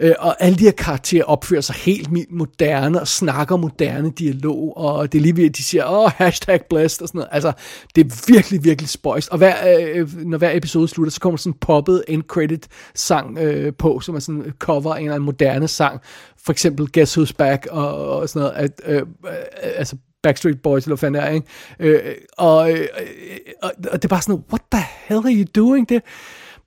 Øh, og alle de her karakterer opfører sig helt moderne og snakker moderne dialog, og det er lige ved, at de siger, åh, oh, hashtag blessed og sådan noget. Altså, det er virkelig, virkelig spøjst. Og hver, øh, når hver episode slutter, så kommer sådan en poppet end credit sang øh, på, som er sådan en cover af en eller anden moderne sang, for eksempel Guess Who's Back og, og sådan noget, at, øh, øh, altså Backstreet Boys, eller hvad fanden er, ikke? Øh, og, øh, øh, og, og det er bare sådan, what the hell are you doing? Det,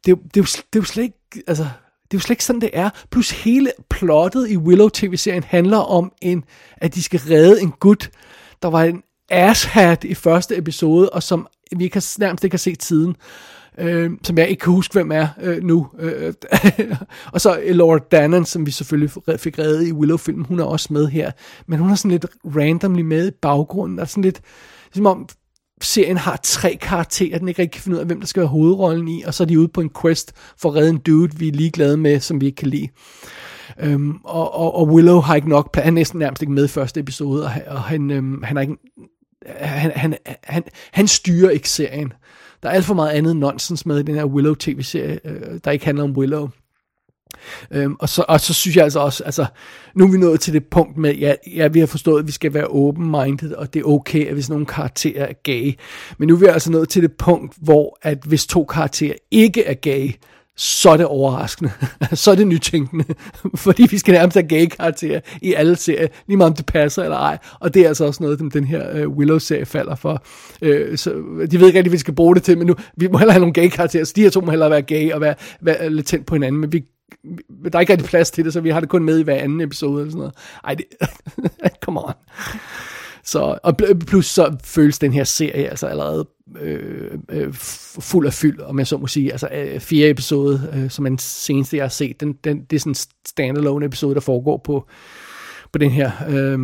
det, det, det, er, jo, det er jo slet ikke, altså, det er jo slet ikke sådan, det er. Plus hele plottet i Willow TV-serien handler om, en, at de skal redde en gut, der var en asshat i første episode, og som vi ikke har, nærmest ikke har set siden øh, som jeg ikke kan huske, hvem er øh, nu. Øh, og så øh, Laura Dannon, som vi selvfølgelig fik reddet i Willow-filmen, hun er også med her. Men hun er sådan lidt randomly med i baggrunden. og sådan lidt, som om serien har tre karakterer, den ikke rigtig kan finde ud af, hvem der skal være hovedrollen i, og så er de ude på en quest for at redde en dude, vi er ligeglade med, som vi ikke kan lide. Øhm, og, og, og Willow har ikke nok plads, han er næsten nærmest ikke med i første episode, og, og han, øhm, han, er ikke, han, han, han, han styrer ikke serien. Der er alt for meget andet nonsens med i den her Willow tv-serie, øh, der ikke handler om Willow. Øhm, og, så, og så synes jeg altså også, altså, nu er vi nået til det punkt med, ja, ja vi har forstået, at vi skal være open-minded, og det er okay, at hvis nogle karakterer er gay. Men nu er vi altså nået til det punkt, hvor at hvis to karakterer ikke er gay, så er det overraskende. så er det nytænkende. Fordi vi skal nærmest have gay karakterer i alle serier, lige meget om det passer eller ej. Og det er altså også noget, den her uh, Willow-serie falder for. Uh, så de ved ikke rigtig, hvad vi skal bruge det til, men nu, vi må heller have nogle gay karakterer, så de her to må hellere være gay og være, være lidt tændt på hinanden, men vi der er ikke rigtig plads til det, så vi har det kun med i hver anden episode eller sådan noget. Ej, det, come on. Så, og plus så føles den her serie altså allerede øh, øh, fuld af fyld, om jeg så må sige. Altså øh, fire episode, øh, som er den seneste, jeg har set, den, den, det er sådan en standalone episode, der foregår på, på den her øh,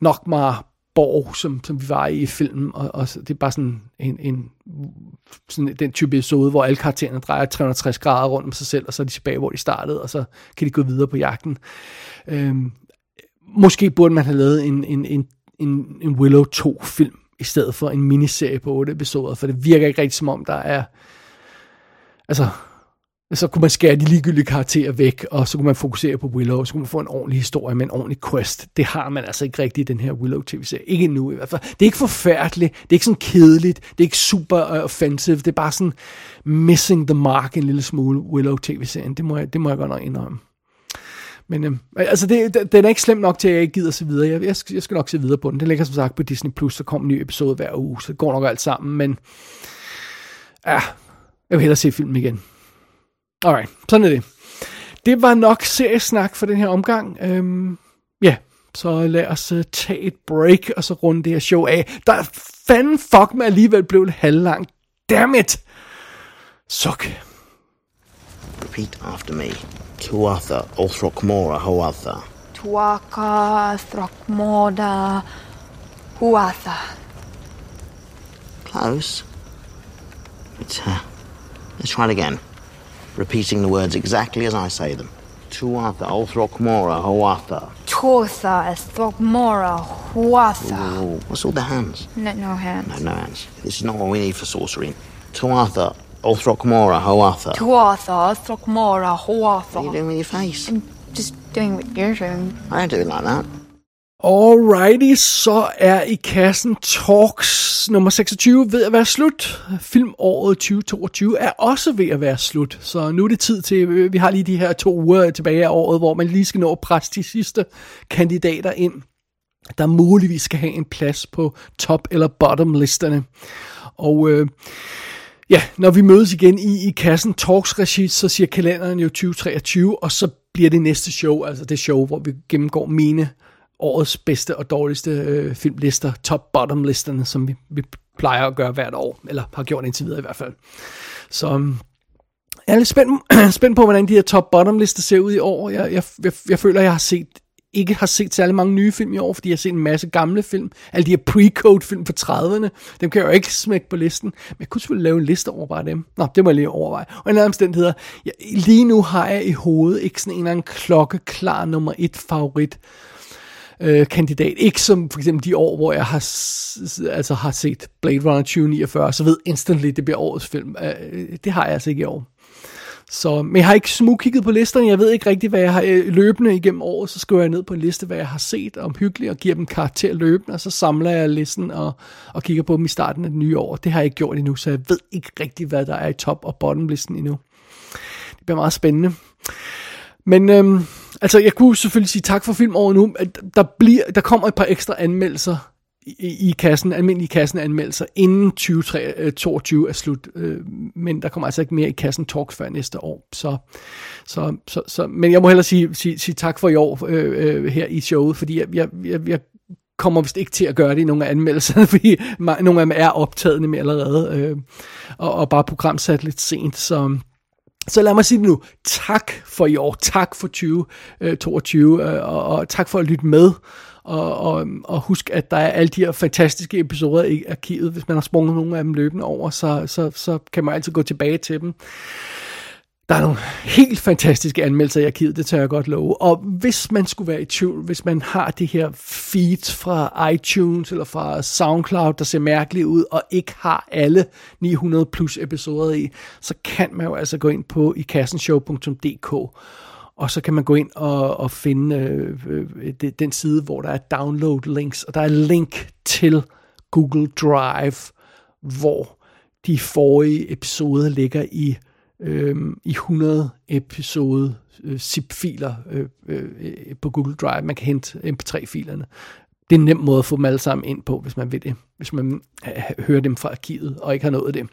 Nokmar borg, som, som vi var i i filmen, og, og det er bare sådan en, en sådan den type episode, hvor alle karaktererne drejer 360 grader rundt om sig selv, og så er de tilbage, hvor de startede, og så kan de gå videre på jagten. Øh, måske burde man have lavet en, en, en en, en Willow 2-film, i stedet for en miniserie på 8 episoder, for det virker ikke rigtig som om, der er... Altså, så kunne man skære de ligegyldige karakterer væk, og så kunne man fokusere på Willow, og så kunne man få en ordentlig historie med en ordentlig quest. Det har man altså ikke rigtigt i den her Willow tv-serie. Ikke endnu i hvert fald. Det er ikke forfærdeligt, det er ikke sådan kedeligt, det er ikke super uh, offensive, det er bare sådan missing the mark en lille smule Willow tv-serien. Det må jeg, det må jeg godt nok indrømme. Men øh, altså, det, den er ikke slem nok til, at jeg ikke gider se videre. Jeg, jeg, skal, jeg skal nok se videre på den. Den ligger som sagt på Disney+, Plus, så kommer en ny episode hver uge, så det går nok alt sammen, men ja, jeg vil hellere se filmen igen. Alright, sådan er det. Det var nok seriesnak for den her omgang. Øhm, ja, så lad os uh, tage et break, og så runde det her show af. Der fanden fuck med alligevel blev det halvlangt. Damn it! Suk. Repeat after me. Tuatha Ulthrockmora Hoatha. Tuaka Throckmorda Huatha. Close. Uh, let's try it again. Repeating the words exactly as I say them. Tuatha Ulthrockmora Hoatha. Tuatha Throckmora Huatha. What's all the hands? No, no hands. No, no hands. This is not what we need for sorcery. Tuatha Ulthrockmora Hoatha. Tuatha Throckmora Huatha. What are you doing with your face? I'm just doing what you're doing. I don't do it like that. Alrighty, så er i kassen Talks nummer 26 ved at være slut. Filmåret 2022 er også ved at være slut, så nu er det tid til, vi har lige de her to uger tilbage af året, hvor man lige skal nå at presse de sidste kandidater ind. der muligvis skal have en plads på top- eller bottom-listerne. Og øh, ja, når vi mødes igen i, i kassen Talks regi, så siger kalenderen jo 2023, og så bliver det næste show, altså det show, hvor vi gennemgår mine årets bedste og dårligste øh, filmlister, top-bottom-listerne, som vi, vi plejer at gøre hvert år, eller har gjort indtil videre i hvert fald. Så øhm, jeg er lidt spændt, spændt på, hvordan de her top-bottom-lister ser ud i år. Jeg, jeg, jeg, jeg føler, jeg har set ikke har set særlig mange nye film i år, fordi jeg har set en masse gamle film. Alle de her pre-code film fra 30'erne, dem kan jeg jo ikke smække på listen. Men jeg kunne selvfølgelig lave en liste over bare dem. Nå, det må jeg lige overveje. Og en anden omstændighed, jeg, lige nu har jeg i hovedet ikke sådan en eller anden klokkeklar nummer et favorit øh, kandidat. Ikke som for eksempel de år, hvor jeg har, altså har set Blade Runner 2049, så ved instantly, det bliver årets film. Øh, øh det har jeg altså ikke i år. Så, men jeg har ikke smugkigget på listerne. Jeg ved ikke rigtig, hvad jeg har øh, løbende igennem året. Så skriver jeg ned på en liste, hvad jeg har set om hyggeligt, og giver dem karakter løbende, og så samler jeg listen og, og kigger på dem i starten af det nye år. Det har jeg ikke gjort endnu, så jeg ved ikke rigtig, hvad der er i top- og bottom-listen endnu. Det bliver meget spændende. Men øhm, altså, jeg kunne selvfølgelig sige tak for filmåret nu. Der, bliver, der kommer et par ekstra anmeldelser i, i kassen, almindelige kassen anmeldelser, inden 2022 øh, er slut. Øh, men der kommer altså ikke mere i kassen talks før næste år. Så, så, så, så, men jeg må hellere sige, sige, sige tak for i år øh, øh her i showet, fordi jeg, jeg, jeg, jeg kommer vist ikke til at gøre det i nogle af anmeldelserne, fordi nogle af dem er optaget med allerede, øh, og, og bare programsat lidt sent, så... Så lad mig sige det nu. Tak for i år. Tak for 2022. Øh, øh, og, og tak for at lytte med. Og, og, og husk, at der er alle de her fantastiske episoder i arkivet. Hvis man har sprunget nogle af dem løbende over, så, så, så kan man altid gå tilbage til dem. Der er nogle helt fantastiske anmeldelser i arkivet, det tør jeg godt love. Og hvis man skulle være i tvivl, hvis man har det her feed fra iTunes eller fra SoundCloud, der ser mærkeligt ud, og ikke har alle 900 plus episoder i, så kan man jo altså gå ind på ikassenshow.dk og så kan man gå ind og, og finde øh, øh, den side, hvor der er download links, og der er link til Google Drive, hvor de forrige episoder ligger i, øh, i 100 episode øh, zip-filer øh, øh, på Google Drive. Man kan hente MP3-filerne. Det er en nem måde at få dem alle sammen ind på, hvis man vil det. Hvis man øh, hører dem fra arkivet og ikke har nået det.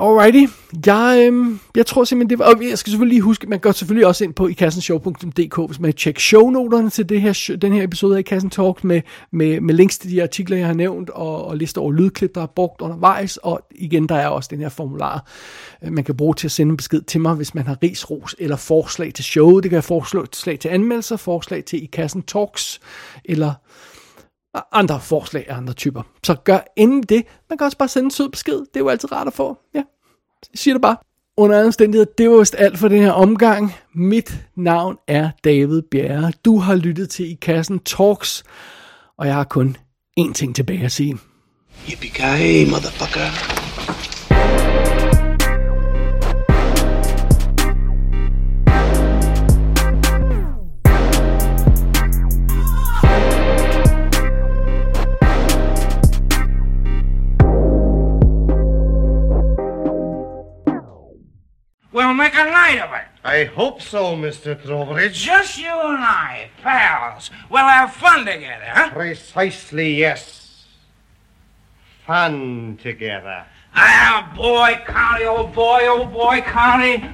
Alrighty. Jeg, øhm, jeg tror simpelthen, det var... Og jeg skal selvfølgelig lige huske, man går selvfølgelig også ind på ikassenshow.dk, hvis man tjekker shownoterne til det her, den her episode af Ikassen Talk med, med, med links til de artikler, jeg har nævnt, og, og lister over lydklip, der er brugt undervejs. Og igen, der er også den her formular, øh, man kan bruge til at sende en besked til mig, hvis man har ris, ros eller forslag til showet. Det kan være forslag til anmeldelser, forslag til Ikassen Talks, eller andre forslag af andre typer. Så gør inden det. Man kan også bare sende en sød besked. Det er jo altid rart at få. Ja, jeg siger det bare. Under andre omstændigheder, det var vist alt for den her omgang. Mit navn er David Bjerre. Du har lyttet til I Kassen Talks, og jeg har kun én ting tilbage at sige. Yippee-ki-yay, motherfucker. We'll make a night of it. I hope so, Mr. Trowbridge. Just you and I, pals. We'll have fun together, huh? Precisely, yes. Fun together. Ah, boy, County, old boy, old boy, County.